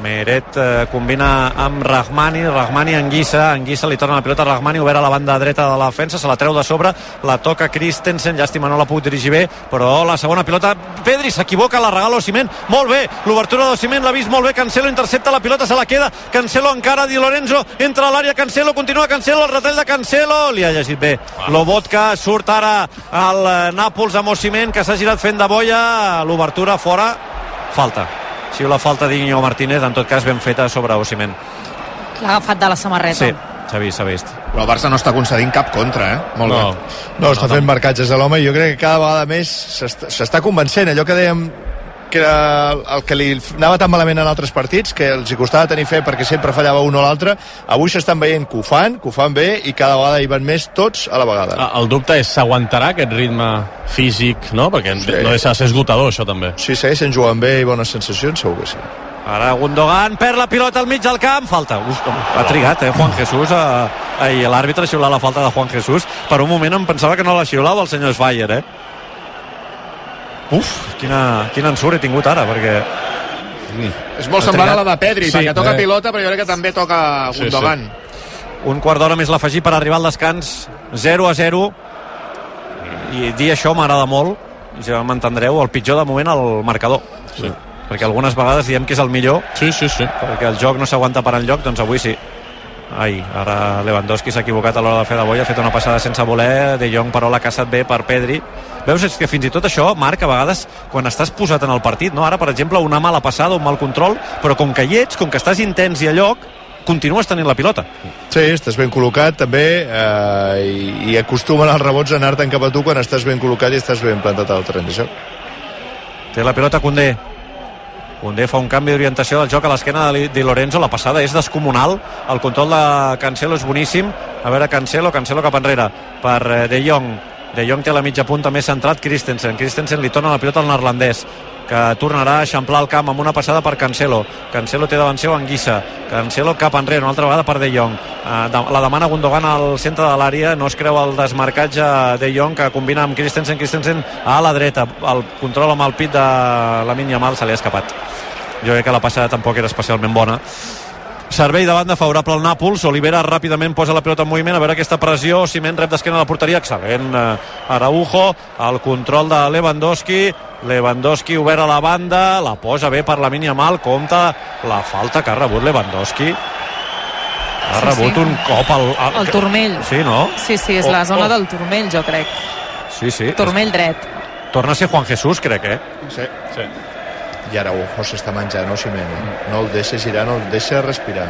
Meret eh, combina amb Rahmani, Rahmani enguissa, enguissa li torna la pilota a Rahmani, obert a la banda dreta de la defensa, se la treu de sobre, la toca Christensen, llàstima no la puc dirigir bé, però la segona pilota, Pedri s'equivoca, la regala Osimhen, molt bé, l'obertura d'Osimhen l'ha vist molt bé, Cancelo intercepta la pilota, se la queda, Cancelo encara, Di Lorenzo, entra a l'àrea, Cancelo, continua Cancelo, el retall de Cancelo, li ha llegit bé, Lobotka surt ara al Nàpols amb Osimhen, que s'ha girat fent de boia, l'obertura fora, falta si la falta d'Iñigo Martínez, en tot cas ben feta sobre Osimhen. L'ha agafat de la samarreta. Sí, s'ha vist, s'ha vist. Però el Barça no està concedint cap contra, eh? Molt No. bé. No, està fent marcatges a l'home i jo crec que cada vegada més s'està s'està convencent. Allò que dèiem que era el que li anava tan malament en altres partits, que els hi costava tenir fe perquè sempre fallava un o l'altre, avui s'estan veient que ho fan, que ho fan bé i cada vegada hi van més tots a la vegada. Ah, El dubte és s'aguantarà aquest ritme físic, no? Perquè Sí. no deixa de ser esgotador, això també. Si segueixen jugant bé i bones sensacions, segur que sí. Ara Gundogan perd la pilota al mig del camp, falta. Uf, ha trigat, eh, Juan Jesús, a, a, i l'àrbitre a xiular la falta de Juan Jesús. Per un moment em pensava que no la xiulava el senyor Schweier, eh? Uf, quina, quin ensurt he tingut ara, perquè... És molt semblant a la de Pedri, Sí, perquè toca eh. pilota, però jo crec que també toca Sí, Gundogan. Un quart d'hora més l'afegir per arribar al descans 0 a 0 i dir això m'agrada molt ja m'entendreu, el pitjor de moment el marcador sí. perquè algunes vegades diem que és el millor sí, sí, sí. perquè el joc no s'aguanta per enlloc doncs avui sí Ai, ara Lewandowski s'ha equivocat a l'hora de fer de boia, ha fet una passada sense voler, De Jong però l'ha caçat bé per Pedri. Veus, és que fins i tot això, Marc, a vegades, quan estàs posat en el partit, no? ara, per exemple, una mala passada, un mal control, però com que hi ets, com que estàs intens i a lloc, continues tenint la pilota. Sí, estàs ben col·locat també eh, i, i acostumen els rebots a anar-te'n cap a tu quan estàs ben col·locat i estàs ben plantat al terreny de joc. Té la pilota Condé. Condé fa un canvi d'orientació del joc a l'esquena de Di Lorenzo. La passada és descomunal. El control de Cancelo és boníssim. A veure, Cancelo, Cancelo cap enrere per eh, De Jong. De Jong té la mitja punta més centrat Christensen. Christensen li torna la pilota al neerlandès que tornarà a eixamplar el camp amb una passada per Cancelo. Cancelo té davant seu Anguissa. Cancelo cap enrere, una altra vegada per De Jong. Eh, La demana Gundogan al centre de l'àrea, no es creu el desmarcatge De Jong que combina amb Christensen, Christensen a la dreta. El control amb el pit de la Yamal se li ha escapat. Jo crec que la passada tampoc era especialment bona. Servei de banda favorable al Nàpols. Olivera ràpidament posa la pilota en moviment. A veure aquesta pressió. Ciment rep d'esquena a la porteria. Excel·lent eh, Araujo. El control de Lewandowski. Lewandowski obert a la banda. La posa bé per la Yamal. Compta la falta que ha rebut Lewandowski. Ha Sí, rebut sí. un cop al... al... El turmell. Sí, no? Sí, sí, és Oh, la zona oh. del turmell, jo crec. Sí, sí. Turmell dret. Torna a ser Juan Jesús, crec, eh? Sí. sí. I ara Ojo s'està menjant Osimhen. No el deixa girar, no el deixa respirar.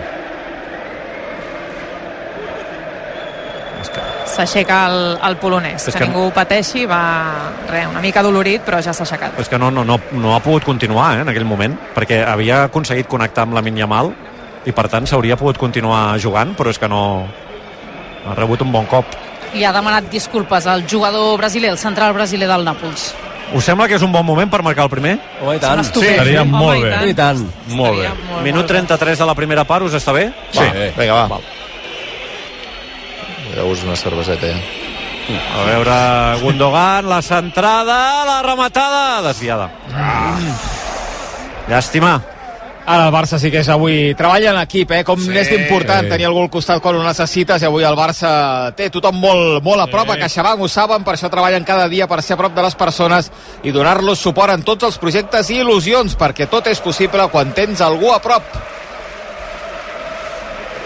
S'aixeca el, el polonès. És que, que- ningú pateixi, va re, una mica dolorit, però ja s'ha aixecat. és que no, no, no, no ha pogut continuar eh, en aquell moment perquè havia aconseguit connectar amb la Yamal i per tant s'hauria pogut continuar jugant però és que no ha rebut un bon cop I ha demanat disculpes al jugador brasiler, el central brasiler del Nàpols. Us sembla que és un bon moment per marcar el primer? Home, i tant. Sí, estaria Home, molt i bé. tant. I tant. Molt bé. Molt, minut molt bé. 33 de la primera part, us està bé? Sí, bé. vinga, va. Val. Deu-vos una cerveseta, ja. a veure, Gundogan la centrada, la rematada desviada ah. llàstima Ara el Barça sí que és avui... Treballa en equip, eh? Com Sí. n'és d'important tenir algú al costat quan ho necessites i avui el Barça té tothom molt, molt a prop. A CaixaBank ho saben, per això treballen cada dia per ser a prop de les persones i donar-los suport en tots els projectes i il·lusions, perquè tot és possible quan tens algú a prop.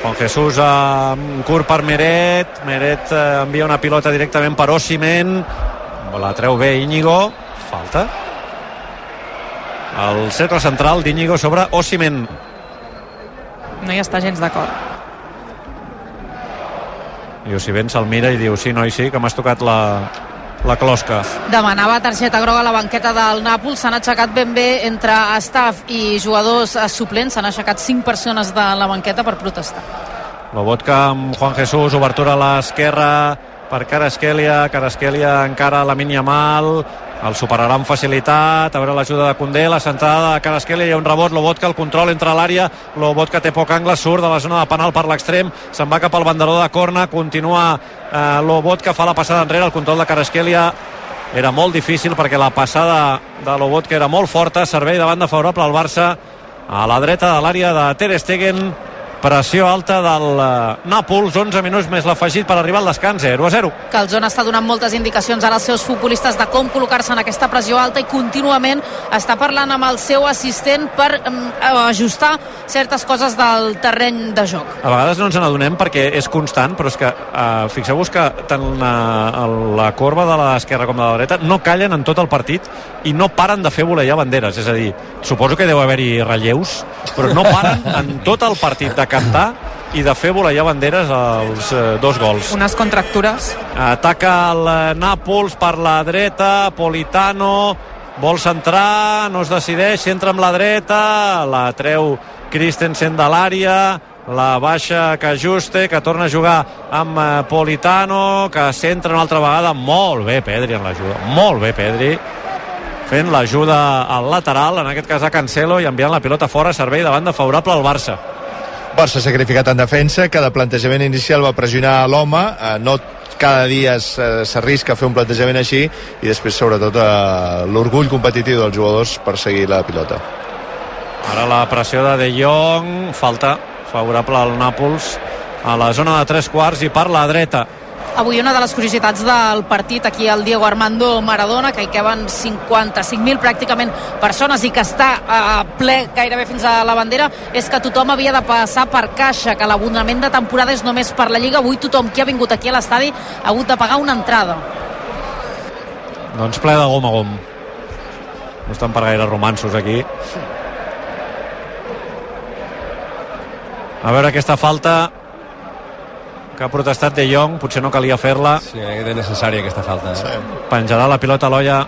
Juan Jesús eh, curt per Meret Meret eh, envia una pilota directament per Osimen la treu bé Íñigo falta el cercle central d'Íñigo sobre Osimen No hi està gens d'acord. i Osimen se'l mira i diu sí, noi, sí, que m'has tocat la, la closca. Demanava targeta groga a la banqueta del Nàpols. S'han aixecat ben bé entre staff i jugadors eh, suplents. S'han aixecat cinc persones de la banqueta per protestar. Lobotka amb Juan Jesús, obertura a l'esquerra per Carasquelia, Carasquelia encara la Yamal, el superarà amb facilitat, a veure l'ajuda de Condé, la centrada de Carasquelia, ha un rebot, Lobotka, el control entre l'àrea, Lobotka té poc angle, surt de la zona de penal per l'extrem, se'n va cap al banderó de corna, continua eh, Lobotka, fa la passada enrere, el control de Carasquelia era molt difícil perquè la passada de Lobotka era molt forta, servei de banda favorable al Barça, a la dreta de l'àrea de Ter Stegen, pressió alta del uh, Nàpols 11 minuts més l'afegit per arribar al descans 0 a 0 Calzona està donant moltes indicacions ara als seus futbolistes de com col·locar-se en aquesta pressió alta i contínuament està parlant amb el seu assistent per um, ajustar certes coses del terreny de joc. a vegades no ens n'adonem perquè és constant però és que uh, fixeu-vos que tant uh, la corba de l'esquerra com de la dreta no callen en tot el partit i no paren de fer voleiar banderes és a dir, suposo que deu haver-hi relleus però no paren en tot el partit de cantar i de fer voleiar banderes als eh, dos gols. Unes contractures. Ataca el eh, Nàpols per la dreta, Politano vol centrar, no es decideix, entra amb la dreta, la treu Christensen de l'àrea, la baixa que ajuste, que torna a jugar amb eh, Politano, que centra una altra vegada, molt bé Pedri en l'ajuda, molt bé Pedri, fent l'ajuda al lateral, en aquest cas a Cancelo, i enviant la pilota fora, servei de banda favorable al Barça. Barça sacrificat en defensa, cada plantejament inicial va pressionar l'home, eh, no cada dia eh, s'arrisca a fer un plantejament així i després sobretot eh, l'orgull competitiu dels jugadors per seguir la pilota. Ara la pressió de De Jong, falta favorable al Nàpols a la zona de tres quarts i per la dreta. Avui una de les curiositats del partit aquí al Diego Armando Maradona, que hi caben 55.000 pràcticament persones i que està a ple gairebé fins a la bandera, és que tothom havia de passar per caixa, que l'abonament de temporada és només per la Lliga. Avui tothom qui ha vingut aquí a l'estadi ha hagut de pagar una entrada. Doncs ple de gom a gom. No estan per gaire romansos aquí. A veure aquesta falta que ha protestat De Jong, potser no calia fer-la. Sí, és necessària aquesta falta. Eh? Sí. Penjarà la pilota a l'olla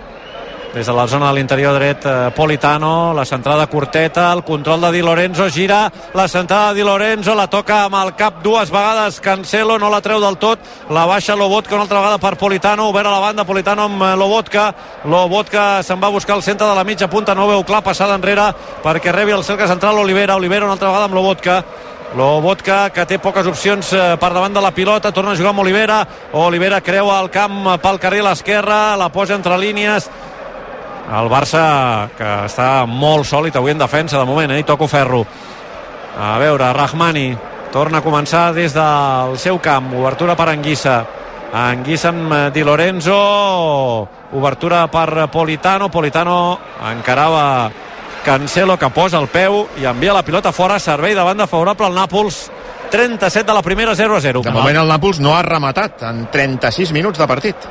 des de la zona de l'interior dret eh, Politano, la centrada curteta el control de Di Lorenzo, gira la centrada de Di Lorenzo, la toca amb el cap dues vegades, Cancelo no la treu del tot, la baixa Lobotka una altra vegada per Politano, obert a la banda Politano amb eh, Lobotka, Lobotka se'n va a buscar el centre de la mitja punta, no veu clar passada enrere perquè rebi el cercle central Olivera, Olivera una altra vegada amb Lobotka Lobotka, que té poques opcions eh, per davant de la pilota, torna a jugar amb Olivera. Olivera creua el camp pel carril l'esquerra, la posa entre línies. El Barça, que està molt sòlid avui en defensa, de moment, eh? I toco ferro. A veure, Rahmani torna a començar des del seu camp. Obertura per Anguissa. Anguissa amb eh, Di Lorenzo. Obertura per Politano. Politano encarava Cancelo que posa el peu i envia la pilota fora, servei de banda favorable al Nàpols 37 de la primera 0 a 0 de moment el Nàpols no ha rematat en 36 minuts de partit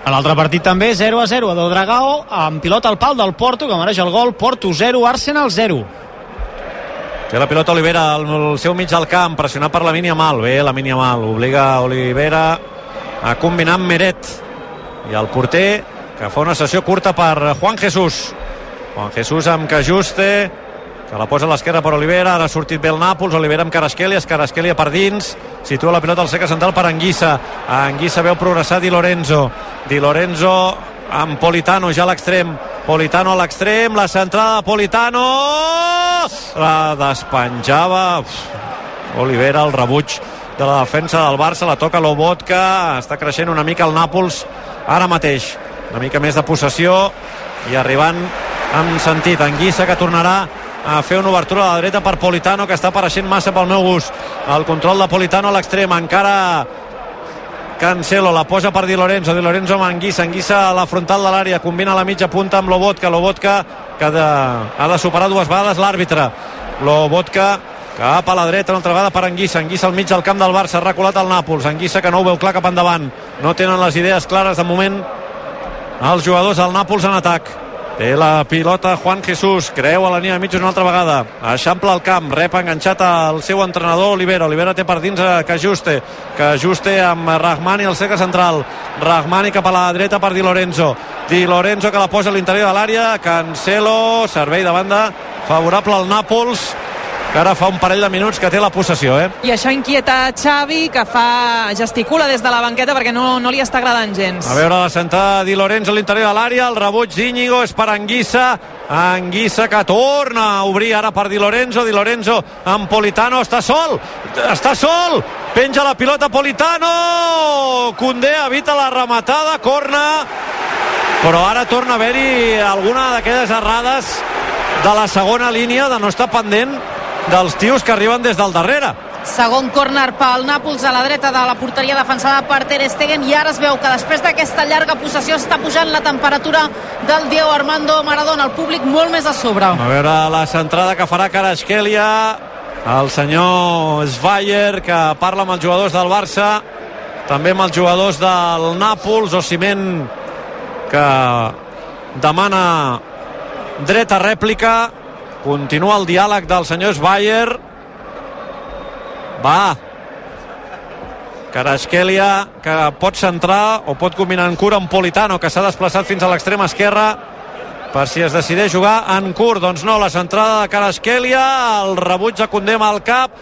a l'altre partit també 0 a 0 a Dodragao amb pilota al pal del Porto que mereix el gol Porto 0, Arsenal 0 Té la pilota Olivera al seu mig del camp, pressionat per la mínia mal. Bé, la mínia mal. Obliga Olivera a combinar amb Meret. I el porter, que fa una sessió curta per Juan Jesús. Juan Jesús amb Cajuste, que la posa a l'esquerra per Olivera, ara ha sortit bé el Nàpols, Olivera amb Carasquelia, Carasquelia per dins, situa la pilota al seca central per Anguissa, Anguissa veu progressar Di Lorenzo, Di Lorenzo amb Politano ja a l'extrem, Politano a l'extrem, la centrada de Politano, la despenjava, Uf, Olivera, el rebuig de la defensa del Barça, la toca Lobotka, està creixent una mica el Nàpols ara mateix, una mica més de possessió i arribant amb sentit. Anguissa que tornarà a fer una obertura a la dreta per Politano que està apareixent massa pel meu gust el control de Politano a l'extrem encara Cancelo la posa per Di Lorenzo Di Lorenzo amb Anguissa Anguissa a la frontal de l'àrea combina la mitja punta amb Lobotka Lobotka que de, ha de superar dues vegades l'àrbitre Lobotka cap a la dreta, una altra vegada per Anguissa. Anguissa al mig del camp del Barça, reculat el Nàpols. Anguissa que no ho veu clar cap endavant. No tenen les idees clares de moment els jugadors del Nàpols en atac. Té la pilota Juan Jesús, creu a la línia de mitjos una altra vegada. Eixampla el camp, rep enganxat al seu entrenador Olivera. Olivera té per dins a Cajuste. Cajuste amb Rahmani al cercle central. Rahmani cap a la dreta per Di Lorenzo. Di Lorenzo que la posa a l'interior de l'àrea. Cancelo, servei de banda favorable al Nàpols que ara fa un parell de minuts que té la possessió, eh? I això inquieta Xavi, que fa gesticula des de la banqueta perquè no, no li està agradant gens. A veure la sentada Di Lorenzo a l'interior de l'àrea, el rebuig d'Íñigo és per Anguissa, Anguissa que torna a obrir ara per Di Lorenzo, Di Lorenzo amb Politano, està sol, està sol, penja la pilota Politano, Condé evita la rematada, corna, però ara torna a haver-hi alguna d'aquelles errades de la segona línia de no estar pendent dels tios que arriben des del darrere. Segon córner pel Nàpols a la dreta de la porteria defensada per Ter Stegen i ara es veu que després d'aquesta llarga possessió està pujant la temperatura del Diego Armando Maradona, el públic molt més a sobre. A veure la centrada que farà Karaskhelia, el senyor Sveyer que parla amb els jugadors del Barça, també amb els jugadors del Nàpols, Ociment que demana dreta rèplica, continua el diàleg del senyor Sveyer, va, Karaskhelia que pot centrar o pot combinar en cura amb Politano que s'ha desplaçat fins a l'extrema esquerra per si es decideix jugar en curt doncs no, la centrada de Karaskhelia el rebuig de Condema al cap.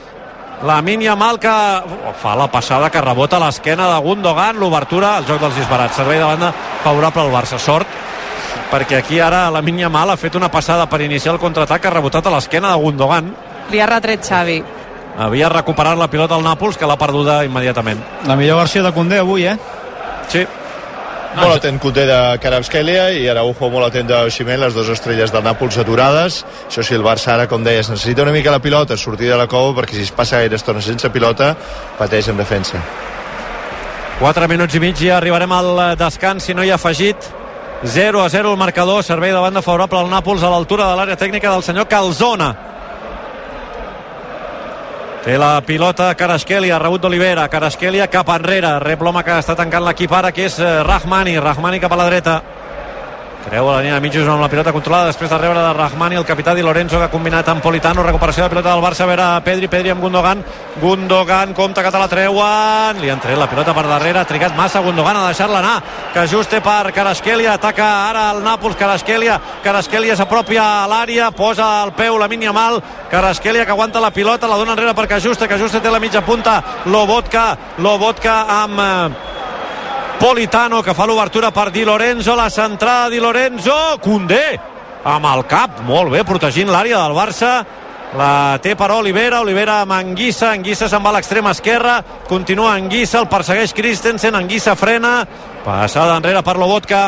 La mínia mal que oh, fa la passada que rebota a l'esquena de Gundogan. L'obertura al joc dels disbarats. Servei de banda favorable al Barça. Sort perquè aquí ara la mínia mal ha fet una passada per iniciar el contraatac ha rebotat a l'esquena de Gundogan Li ha retret Xavi. havia recuperat la pilota al Nàpols que l'ha perduda immediatament La millor versió de Condé avui, eh? sí, Molt atent Conté de Karabskelia i Araujo molt atent d'Oximen, les dues estrelles del Nàpols aturades. Això sí, el Barça ara, com deies, necessita una mica la pilota, sortir de la cova, perquè si es passa gaire estona sense pilota, pateix en defensa. 4 minuts i mig i arribarem al descans si no hi ha afegit 0 a 0 el marcador servei de banda favorable al Nàpols a l'altura de l'àrea tècnica del senyor Calzona. Té la pilota Karaskhelia, rebut d'Olivera. Karaskhelia cap enrere, rep l'home que està tancant l'equip ara que és eh, Rahmani. Rahmani cap a la dreta creu a la línia de mitjos amb la pilota controlada després de rebre de Rahmani el capità Di Lorenzo que ha combinat amb Politano recuperació de pilota del Barça a veure Pedri, Pedri amb Gundogan. Gundogan compta que te la treuen. Li han tret la pilota per darrere ha trigat massa Gundogan a deixar-la anar. Que ajuste per Karaskhelia ataca ara el Nàpols Karaskhelia Karaskhelia s'apropia a l'àrea posa el peu la mínia mal. Karaskhelia que aguanta la pilota la dona enrere per Cajuste Cajuste té la mitja punta. Lobotka Lobotka amb eh, Politano que fa l'obertura per Di Lorenzo, la centrada Di Lorenzo, Condé amb el cap, molt bé, protegint l'àrea del Barça. La té per Olivera, Olivera amb Anguissa, Anguissa se'n va a l'extrema esquerra, continua Anguissa, el persegueix Christensen, Anguissa frena, passada enrere per Lobotka,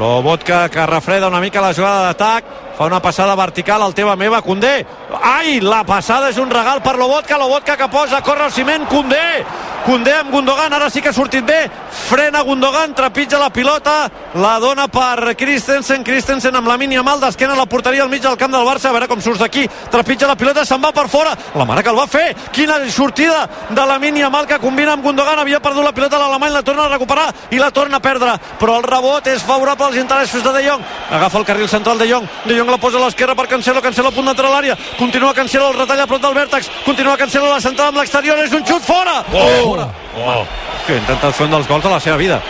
Lobotka que refreda una mica la jugada d'atac, fa una passada vertical al teva meva, Condé, ai, la passada és un regal per Lobotka, Lobotka que posa, corre el ciment, Condé, Condé amb Gundogan, ara sí que ha sortit bé, frena Gundogan, trepitja la pilota, la dona per Christensen, Christensen amb la mínia mal d'esquena a la porteria al mig del camp del Barça, a veure com surts d'aquí, trepitja la pilota, se'n va per fora, la mare que el va fer, quina sortida de la mínia mal que combina amb Gundogan, havia perdut la pilota l'alemany, la torna a recuperar i la torna a perdre, però el rebot és favorable als interessos de De Jong, agafa el carril central De Jong, De Jong la posa a l'esquerra per Cancelo, Cancelo a punt d'entrar a l'àrea, continua Cancelo, el retalla a prop del vèrtex, continua Cancelo la centrada amb l'exterior, és un xut fora! Oh! Oh. Que ha intentat fer un dels gols de la seva vida.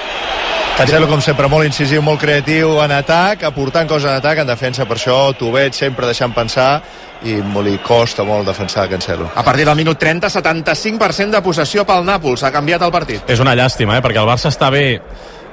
Cancelo, com sempre, molt incisiu, molt creatiu en atac, aportant coses en atac, en defensa, per això Tubet sempre deixant pensar i li costa molt defensar Cancelo. A partir del minut 30, 75% de possessió pel Nàpols. Ha canviat el partit. És una llàstima, eh? perquè el Barça està bé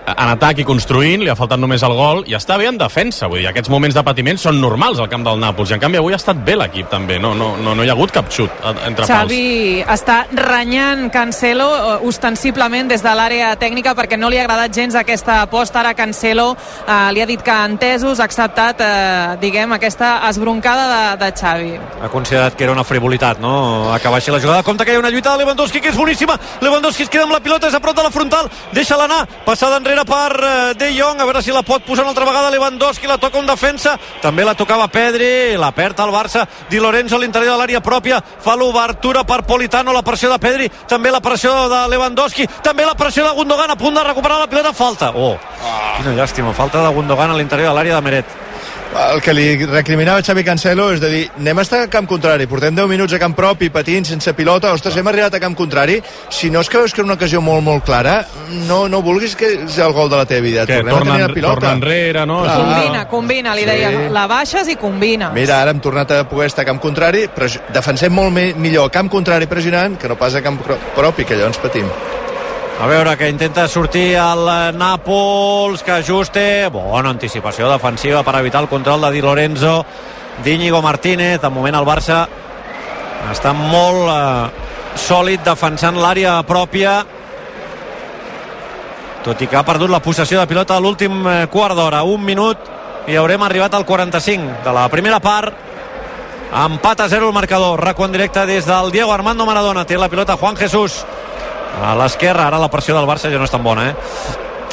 en atac i construint, li ha faltat només el gol i està bé en defensa, vull dir, aquests moments de patiment són normals al camp del Nàpols i en canvi avui ha estat bé l'equip també, no, no, no, no hi ha hagut cap xut entre Xavi està renyant Cancelo eh, ostensiblement des de l'àrea tècnica perquè no li ha agradat gens aquesta aposta ara Cancelo eh, li ha dit que entesos ha acceptat eh, diguem aquesta esbroncada de, de Xavi Ha considerat que era una frivolitat, no? Acabar així la jugada. Compte que hi ha una lluita de Lewandowski que és boníssima. Lewandowski es queda amb la pilota, és a prop de la frontal, deixa-la anar, passada enrere enrere per eh, De Jong, a veure si la pot posar una altra vegada. Lewandowski, la toca un defensa, també la tocava Pedri, la perd el Barça, Di Lorenzo a l'interior de l'àrea pròpia, fa l'obertura per Politano, la pressió de Pedri, també la pressió de Lewandowski, també la pressió de Gundogan, a punt de recuperar la pilota, falta. Oh, quina llàstima, falta de Gundogan a l'interior de l'àrea de Meret. El que li recriminava Xavi Cancelo és de dir, anem a estar a camp contrari, portem 10 minuts a camp propi, patint, sense pilota, ostres, hem arribat a camp contrari, si no és que veus que és una ocasió molt, molt clara, no, no vulguis que sigui el gol de la teva vida, Que tornem torna, a tenir la pilota. torna enrere, no? Clar. Combina, combina, li Sí. deia, la baixes i combina. Mira, ara hem tornat a poder estar a camp contrari, però defensem molt millor a camp contrari pressionant que no pas a camp pro- propi, que llavors patim. A veure, que intenta sortir el Nàpols, que ajuste. Bona anticipació defensiva per evitar el control de Di Lorenzo. d'Iñigo Martínez. De moment el Barça està molt eh, sòlid defensant l'àrea pròpia tot i que ha perdut la possessió de pilota a l'últim eh, quart d'hora. Un minut i haurem arribat al 45 de la primera part. Empat a 0 el marcador. Raco en directe des del Diego Armando Maradona. Té la pilota Juan Jesús a l'esquerra. Ara la pressió del Barça ja no és tan bona, eh?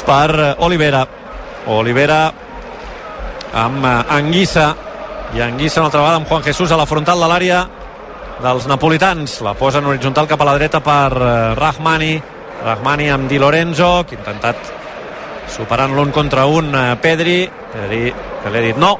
Per Olivera. Olivera amb eh, Anguissa. I Anguissa una altra vegada amb Juan Jesús a la frontal de l'àrea dels napolitans. La posa en horitzontal cap a la dreta per eh, Rahmani. Rahmani amb Di Lorenzo, que ha intentat superant l'un contra un eh, Pedri. Pedri, que li ha dit no.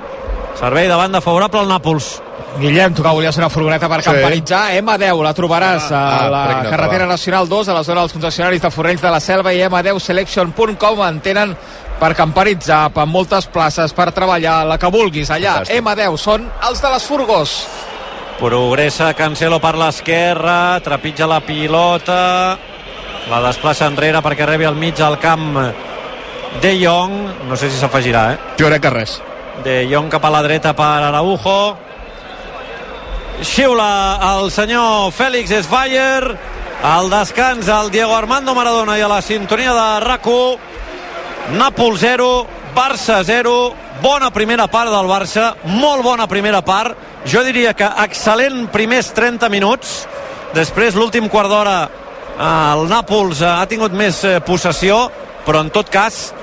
Servei de banda favorable al Nàpols. Guillem, tu que volies una furgoneta per Sí. campanitzar, M10 la trobaràs Ah, a ah, la nota, carretera nacional 2, a la zona dels concessionaris de Forrenys de la Selva i M10selection.com en tenen per campanitzar, per moltes places, per treballar, la que vulguis allà. Fantàstic. M10 són els de les furgós. Progressa Cancelo per l'esquerra, trepitja la pilota, la desplaça enrere perquè rebi al mig al camp De Jong, no sé si s'afegirà, eh? Jo crec que res. De Jong cap a la dreta per Araujo. Xiula el senyor Fèlix Esbayer. Al descans el Diego Armando Maradona i a la sintonia de RAC1. Nàpols 0, Barça 0. Bona primera part del Barça, molt bona primera part. Jo diria que excel·lent primers 30 minuts. Després, l'últim quart d'hora, eh, el Nàpols eh, ha tingut més eh, possessió, però en tot cas,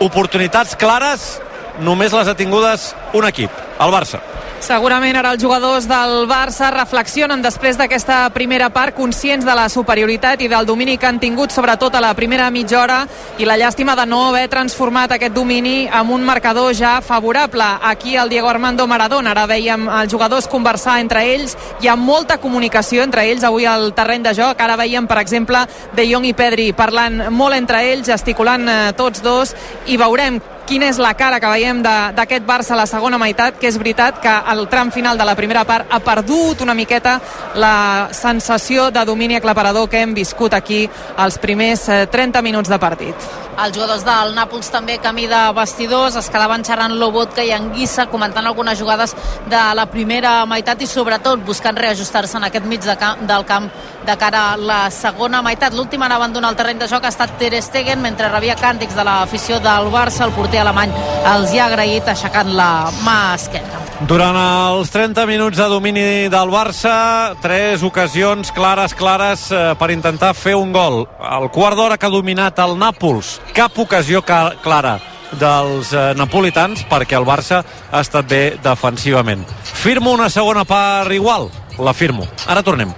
oportunitats clares només les ha tingudes un equip, el Barça. Segurament ara els jugadors del Barça reflexionen després d'aquesta primera part, conscients de la superioritat i del domini que han tingut, sobretot a la primera mitja hora, i la llàstima de no haver transformat aquest domini en un marcador ja favorable. Aquí el Diego Armando Maradona, ara veiem els jugadors conversar entre ells, hi ha molta comunicació entre ells avui al terreny de joc, ara veiem, per exemple, De Jong i Pedri parlant molt entre ells, gesticulant eh, tots dos, i veurem quina és la cara que veiem d'aquest Barça a la segona meitat, que és veritat que al tram final de la primera part ha perdut una miqueta la sensació de domini aclaparador que hem viscut aquí els primers eh, 30 minuts de partit. Els jugadors del Nàpols també camí de vestidors, es quedaven xerrant Lobotka i Anguissa, comentant algunes jugades de la primera meitat i sobretot buscant reajustar-se en aquest mig de camp, del camp de cara a la segona meitat. L'últim en abandonar el terreny de joc ha estat Ter Stegen, mentre rebia càntics de l'afició del Barça, el porter alemany els hi ha agraït aixecant la mà esquerra. Durant els 30 minuts de domini del Barça, tres ocasions clares, clares eh, per intentar fer un gol. El quart d'hora que ha dominat el Nàpols, cap ocasió clara dels eh, napolitans perquè el Barça ha estat bé defensivament. Firmo una segona part igual? La firmo. Ara tornem.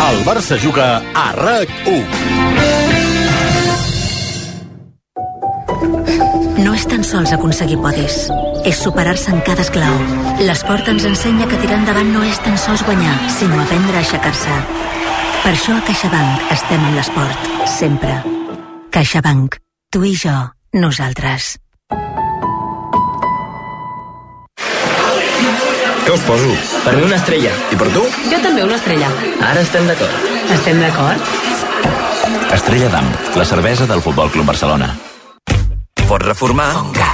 El Barça juga a RAC 1. Sols aconseguir podis, és superar-se en cada esclau. L'esport ens ensenya que tirar endavant no és tan sols guanyar, sinó aprendre a aixecar-se. Per això a CaixaBank estem amb l'esport, sempre. CaixaBank. Tu i jo, nosaltres. Què us poso? Per mi una estrella. I per tu? Jo també una estrella. Ara estem d'acord. Estem d'acord? Estrella d'Am, la cervesa del Futbol Club Barcelona. Pots reformar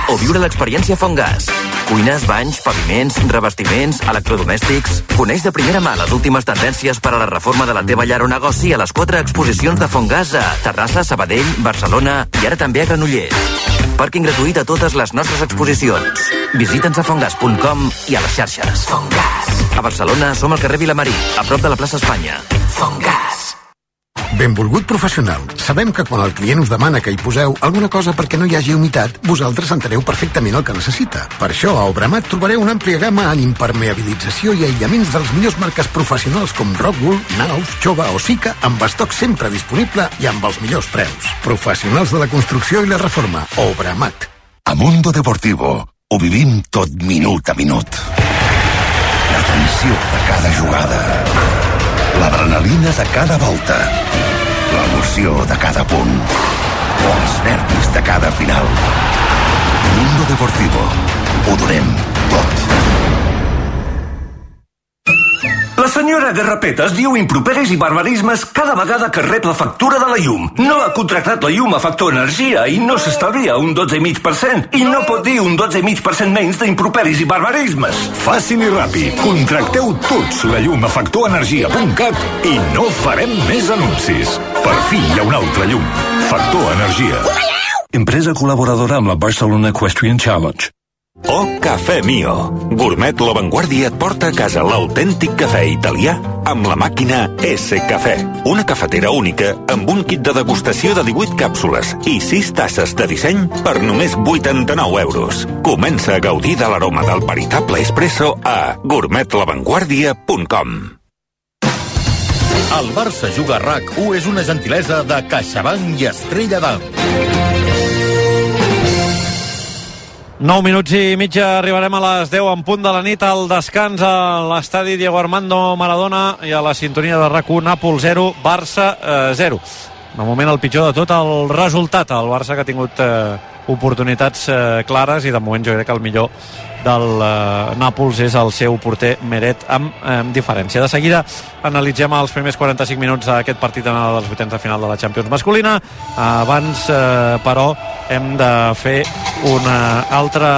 o viure l'experiència Fongas. Cuines, banys, paviments, revestiments, electrodomèstics... Coneix de primera mà les últimes tendències per a la reforma de la teva llar o negoci a les quatre exposicions de Fongas a Terrassa, Sabadell, Barcelona i ara també a Granollers. Pàrquing gratuït a totes les nostres exposicions. Visita'ns a fongas.com i a les xarxes. Fongas. A Barcelona som al carrer Vilamarí, a prop de la plaça Espanya. Fongas. Benvolgut professional. Sabem que quan el client us demana que hi poseu alguna cosa perquè no hi hagi humitat, vosaltres enteneu perfectament el que necessita. Per això a Obramat trobareu una àmplia gamma en impermeabilització i aïllaments dels millors marques professionals com Rockwool, Nauf, Chova o Sica, amb estoc sempre disponible i amb els millors preus. Professionals de la construcció i la reforma. Obramat. A Mundo Deportivo ho vivim tot minut a minut. La tensió de cada jugada. L'adrenalina de cada volta. L'emoció de cada punt. Els nervis de cada final. Mundo Deportivo. Ho donem tot. La senyora Garrapetes diu improperis i barbarismes cada vegada que rep la factura de la llum. No ha contractat la llum a Factor Energia i no s'estalvia un 12,5% i no pot dir un 12,5% menys d'improperis i barbarismes. Fàcil i ràpid. Contracteu tots la llum a factorenergia.cat i no farem més anuncis. Per fi hi ha un altre llum. Factor Energia. Empresa col·laboradora amb la Barcelona Equestrian Challenge. Oh, Cafè Mio. Gourmet La Vanguardia et porta a casa l'autèntic cafè italià amb la màquina S Cafè. Una cafetera única amb un kit de degustació de 18 càpsules i 6 tasses de disseny per només 89 euros. Comença a gaudir de l'aroma del veritable espresso a gourmetlavanguardia.com El Barça Juga a RAC1 és una gentilesa de CaixaBank i Estrella d'Am. 9 minuts i mitja arribarem a les 10 en punt de la nit. Al descans a l'estadi Diego Armando Maradona i a la sintonia de RAC1 Nàpol 0, Barça eh, 0 de moment el pitjor de tot el resultat. El Barça que ha tingut eh, oportunitats eh, clares i de moment jo crec que el millor del eh, Nàpols és el seu porter Meret amb, eh, amb diferència. De seguida analitzem els primers 45 minuts d'aquest partit en dels vuitens de final de la Champions masculina. Abans, eh, però, hem de fer un altre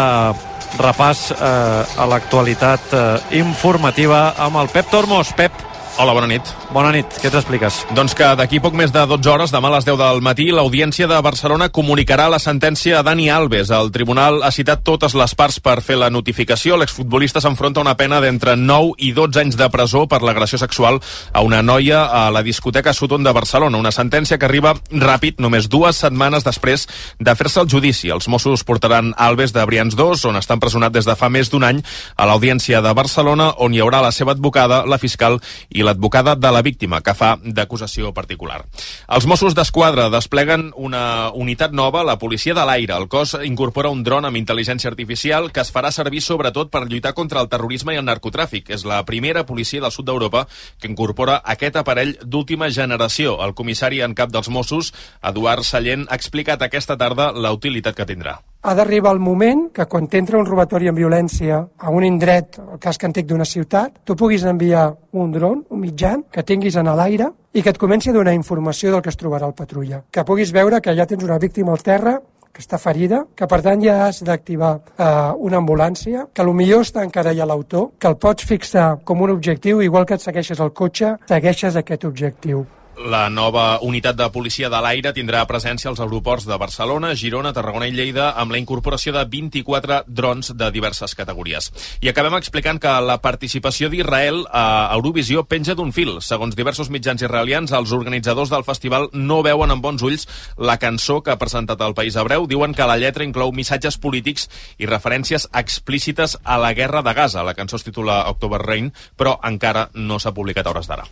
repàs eh, a l'actualitat eh, informativa amb el Pep Tormos. Pep, Hola, bona nit. Bona nit, què t'expliques? Doncs que d'aquí poc més de 12 hores, demà a les 10 del matí, l'Audiència de Barcelona comunicarà la sentència a Dani Alves. El tribunal ha citat totes les parts per fer la notificació. L'exfutbolista s'enfronta a una pena d'entre 9 i 12 anys de presó per l'agressió sexual a una noia a la discoteca Sutton de Barcelona. Una sentència que arriba ràpid, només dues setmanes després de fer-se el judici. Els Mossos portaran Alves de Brians 2, on està empresonat des de fa més d'un any, a l'Audiència de Barcelona, on hi haurà la seva advocada, la fiscal i l'advocada de la víctima, que fa d'acusació particular. Els Mossos d'Esquadra despleguen una unitat nova, la Policia de l'Aire. El cos incorpora un dron amb intel·ligència artificial que es farà servir sobretot per lluitar contra el terrorisme i el narcotràfic. És la primera policia del sud d'Europa que incorpora aquest aparell d'última generació. El comissari en cap dels Mossos, Eduard Sallent, ha explicat aquesta tarda la utilitat que tindrà ha d'arribar el moment que quan t'entra un robatori amb violència a un indret, el casc antic d'una ciutat, tu puguis enviar un dron, un mitjan, que tinguis en l'aire i que et comenci a donar informació del que es trobarà al patrulla. Que puguis veure que ja tens una víctima al terra que està ferida, que per tant ja has d'activar eh, una ambulància, que millor està encara ja l'autor, que el pots fixar com un objectiu, igual que et segueixes el cotxe, segueixes aquest objectiu. La nova unitat de policia de l'aire tindrà presència als aeroports de Barcelona, Girona, Tarragona i Lleida amb la incorporació de 24 drons de diverses categories. I acabem explicant que la participació d'Israel a Eurovisió penja d'un fil. Segons diversos mitjans israelians, els organitzadors del festival no veuen amb bons ulls la cançó que ha presentat el País Hebreu. Diuen que la lletra inclou missatges polítics i referències explícites a la guerra de Gaza. La cançó es titula October Rain, però encara no s'ha publicat a hores d'ara.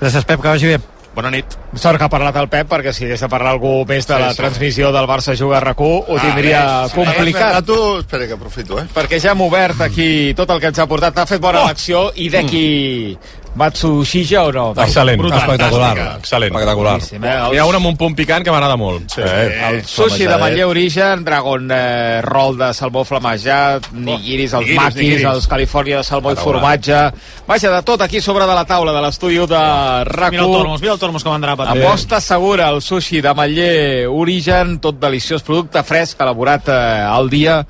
Gràcies, Pep, que vagi bé. Bona nit. Sort que ha parlat el Pep, perquè si hagués de parlar algú més de la Sí, sí. transmissió del Barça Juga a RAC1, ho tindria ves, complicat. A tu, espera que aprofito, eh? Perquè ja hem obert aquí tot el que ens ha portat. T'ha fet bona oh! elecció i d'aquí Matsushija o no? Excel·lent, Brutal. espectacular. Fantàstica. Excel·lent. Espectacular. Boníssim, eh? N'hi ha un amb un punt picant que m'agrada molt. Sí. El sushi de Manlleu Origen, Dragon eh, Roll de salmó flamejat, nigiris, els nigiris, maquis, nigiris. els Califòrnia de salmó i formatge. Vaja, de tot aquí sobre de la taula de l'estudi de RAC1. Mira el Tormos, mira el Tormos com andrà patent. Aposta segura, el sushi de Manller Origen, tot deliciós, producte fresc, elaborat eh, al dia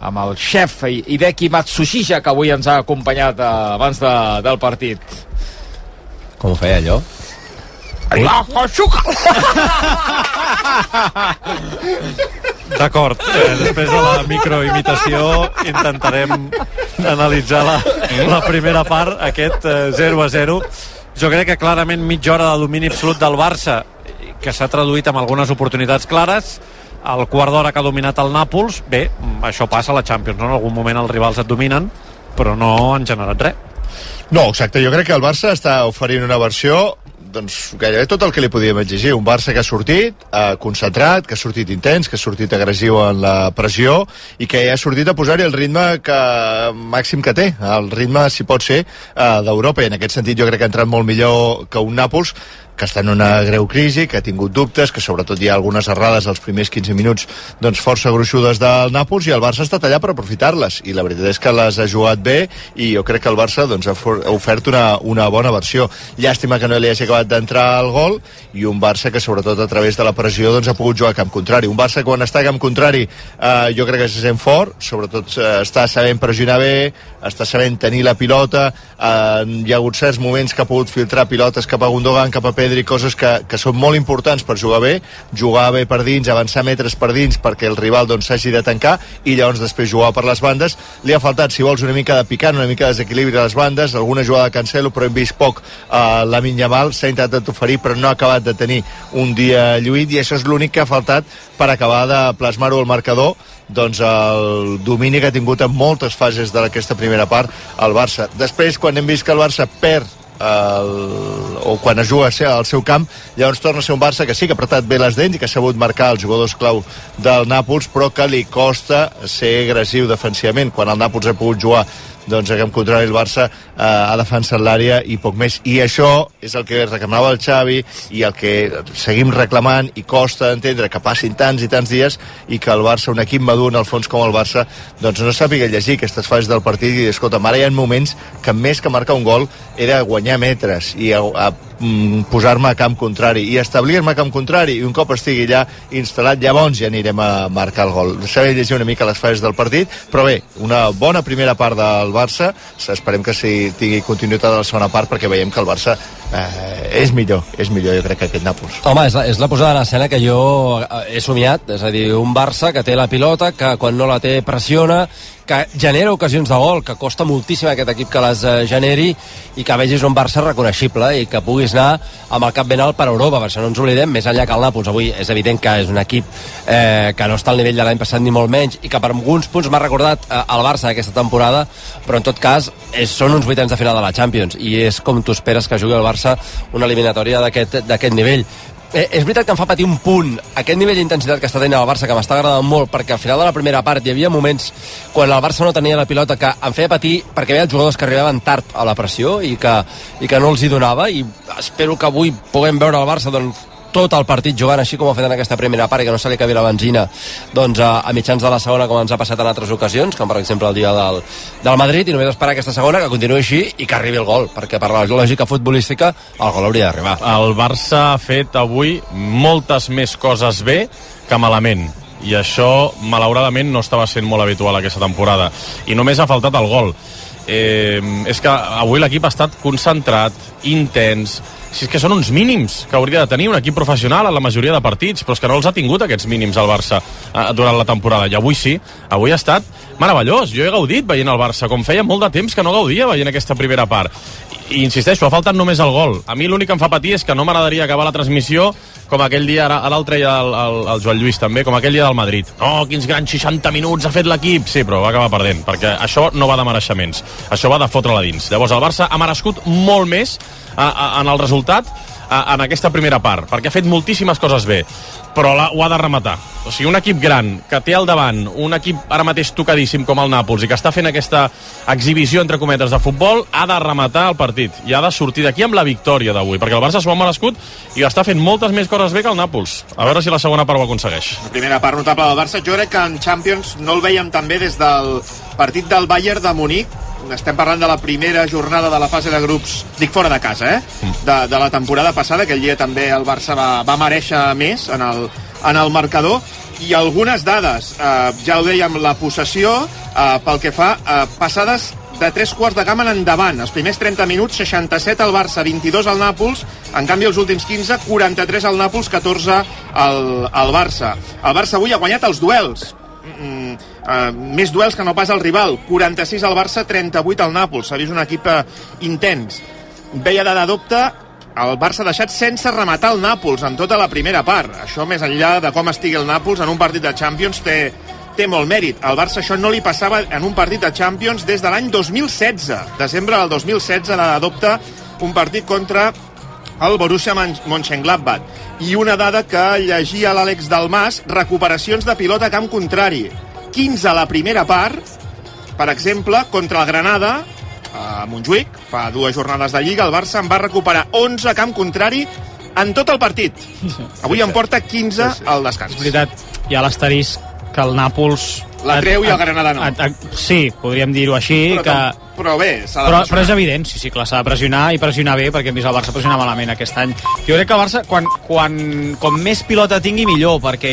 amb el xef Hideki Matsushija, que avui ens ha acompanyat eh, abans de, del partit. Com ho feia allò? D'acord, eh, després de la microimitació intentarem analitzar la, la primera part, aquest eh, 0 a 0 jo crec que clarament mitja hora de domini absolut del Barça que s'ha traduït amb algunes oportunitats clares el quart d'hora que ha dominat el Nàpols bé, això passa a la Champions no? en algun moment els rivals et dominen però no han generat res No, exacte, jo crec que el Barça està oferint una versió doncs gairebé tot el que li podíem exigir. Un Barça que ha sortit eh, concentrat, que ha sortit intens, que ha sortit agressiu en la pressió i que ha sortit a posar-hi el ritme que màxim que té, el ritme si pot ser eh, d'Europa. I en aquest sentit jo crec que ha entrat molt millor que un Nàpols que està en una greu crisi, que ha tingut dubtes, que sobretot hi ha algunes errades als primers 15 minuts doncs força gruixudes del Nàpols i el Barça ha estat allà per aprofitar-les i la veritat és que les ha jugat bé i jo crec que el Barça doncs, ha, ha ofert una, una bona versió. Llàstima que no li hagi acabat d'entrar el gol i un Barça que sobretot a través de la pressió doncs, ha pogut jugar a camp contrari. Un Barça quan està a camp contrari eh, jo crec que se sent fort, sobretot eh, està sabent pressionar bé, està sabent tenir la pilota, eh, hi ha hagut certs moments que ha pogut filtrar pilotes cap a Gundogan, cap a Pedri, coses que, que són molt importants per jugar bé, jugar bé per dins, avançar metres per dins perquè el rival doncs, s'hagi de tancar i llavors després jugar per les bandes. Li ha faltat, si vols, una mica de picant, una mica de desequilibri a les bandes, alguna jugada de Cancelo, però hem vist poc eh, la Minyamal, s'ha intentat oferir però no ha acabat de tenir un dia lluït i això és l'únic que ha faltat per acabar de plasmar-ho al marcador doncs el domini que ha tingut en moltes fases d'aquesta primera part el Barça. Després, quan hem vist que el Barça perd el, o quan es juga al seu camp llavors torna a ser un Barça que sí que ha apretat bé les dents i que ha sabut marcar els jugadors clau del Nàpols però que li costa ser agressiu defensivament. Quan el Nàpols ha pogut jugar doncs a camp contrari el Barça eh, ha defensat l'àrea i poc més. I això és el que reclamava el Xavi i el que seguim reclamant i costa entendre que passin tants i tants dies i que el Barça, un equip madur en el fons com el Barça, doncs no sàpiga llegir aquestes fases del partit i dir, escolta, ara hi ha moments que més que marcar un gol era guanyar metres i a, a posar-me a camp contrari i establir-me a camp contrari i un cop estigui allà instal·lat llavors ja anirem a marcar el gol. Saber llegir una mica les fases del partit però bé, una bona primera part del Barça. Esperem que si tingui continuïtat a la segona part perquè veiem que el Barça eh, és millor, és millor jo crec que aquest Nàpols. Home, és la, és la posada en escena que jo eh, he somiat, és a dir, un Barça que té la pilota, que quan no la té pressiona, que genera ocasions de gol, que costa moltíssim a aquest equip que les eh, generi i que vegis un Barça reconeixible i que puguis anar amb el cap ben alt per Europa, per això no ens oblidem, més enllà que el Nàpols avui és evident que és un equip eh, que no està al nivell de l'any passat ni molt menys i que per alguns punts m'ha recordat eh, el Barça aquesta temporada, però en tot cas és, són uns vuitens de final de la Champions i és com tu esperes que jugui el Barça una eliminatòria d'aquest nivell. Eh, és veritat que em fa patir un punt aquest nivell d'intensitat que està tenint el Barça que m'està agradant molt perquè al final de la primera part hi havia moments quan el Barça no tenia la pilota que em feia patir perquè hi havia jugadors que arribaven tard a la pressió i que, i que no els hi donava i espero que avui puguem veure el Barça doncs, tot el partit jugant així com ha fet en aquesta primera part i que no se li acabi la benzina doncs, a, a mitjans de la segona com ens ha passat en altres ocasions com per exemple el dia del, del Madrid i només esperar aquesta segona que continuï així i que arribi el gol perquè per la lògica futbolística el gol hauria d'arribar. El Barça ha fet avui moltes més coses bé que malament i això malauradament no estava sent molt habitual aquesta temporada. I només ha faltat el gol eh, és que avui l'equip ha estat concentrat, intens si és que són uns mínims que hauria de tenir un equip professional a la majoria de partits, però és que no els ha tingut aquests mínims al Barça eh, durant la temporada, i avui sí, avui ha estat meravellós, jo he gaudit veient el Barça, com feia molt de temps que no gaudia veient aquesta primera part, i insisteixo, ha faltat només el gol. A mi l'únic que em fa patir és que no m'agradaria acabar la transmissió com aquell dia, ara, el treia el, el, el Joan Lluís també, com aquell dia del Madrid. No, quins grans 60 minuts ha fet l'equip. Sí, però va acabar perdent, perquè això no va de mereixements. Això va de fotre-la dins. Llavors el Barça ha merescut molt més a, a, en el resultat en aquesta primera part, perquè ha fet moltíssimes coses bé, però la, ho ha de rematar. O sigui, un equip gran, que té al davant un equip ara mateix tocadíssim com el Nàpols i que està fent aquesta exhibició, entre cometes, de futbol, ha de rematar el partit i ha de sortir d'aquí amb la victòria d'avui, perquè el Barça s'ho ha merescut i està fent moltes més coses bé que el Nàpols. A veure si la segona part ho aconsegueix. La primera part notable del Barça, jo crec que en Champions no el veiem també des del partit del Bayern de Munic, estem parlant de la primera jornada de la fase de grups, dic fora de casa, eh? De, de la temporada passada, aquell dia també el Barça va, va mereixer més en el, en el marcador, i algunes dades, eh, ja ho dèiem, la possessió, eh, pel que fa a eh, passades de tres quarts de gamma en endavant. Els primers 30 minuts, 67 al Barça, 22 al Nàpols, en canvi els últims 15, 43 al Nàpols, 14 al, al Barça. El Barça avui ha guanyat els duels. Mm, uh, més duels que no pas el rival 46 al Barça, 38 al Nàpols s'ha vist un equip uh, intens veia de dubte el Barça ha deixat sense rematar el Nàpols en tota la primera part. Això, més enllà de com estigui el Nàpols en un partit de Champions, té, té molt mèrit. Al Barça això no li passava en un partit de Champions des de l'any 2016. Desembre del 2016 d'adopta un partit contra el Borussia Mönchengladbach. I una dada que llegia l'Àlex Dalmas, recuperacions de pilota a camp contrari. 15 a la primera part, per exemple, contra el Granada, a Montjuïc, fa dues jornades de Lliga, el Barça en va recuperar 11 a camp contrari en tot el partit. Avui en porta 15 al descans. És veritat, hi ha l'asterisc que el Nàpols... La treu i el Granada no. A, a, sí, podríem dir-ho així, Però, que... però bé, s'ha de Però, pressionar. però és evident, sí, sí, clar, s'ha de pressionar i pressionar bé, perquè hem vist el Barça pressionar malament aquest any. Jo crec que el Barça, quan, quan, com més pilota tingui, millor, perquè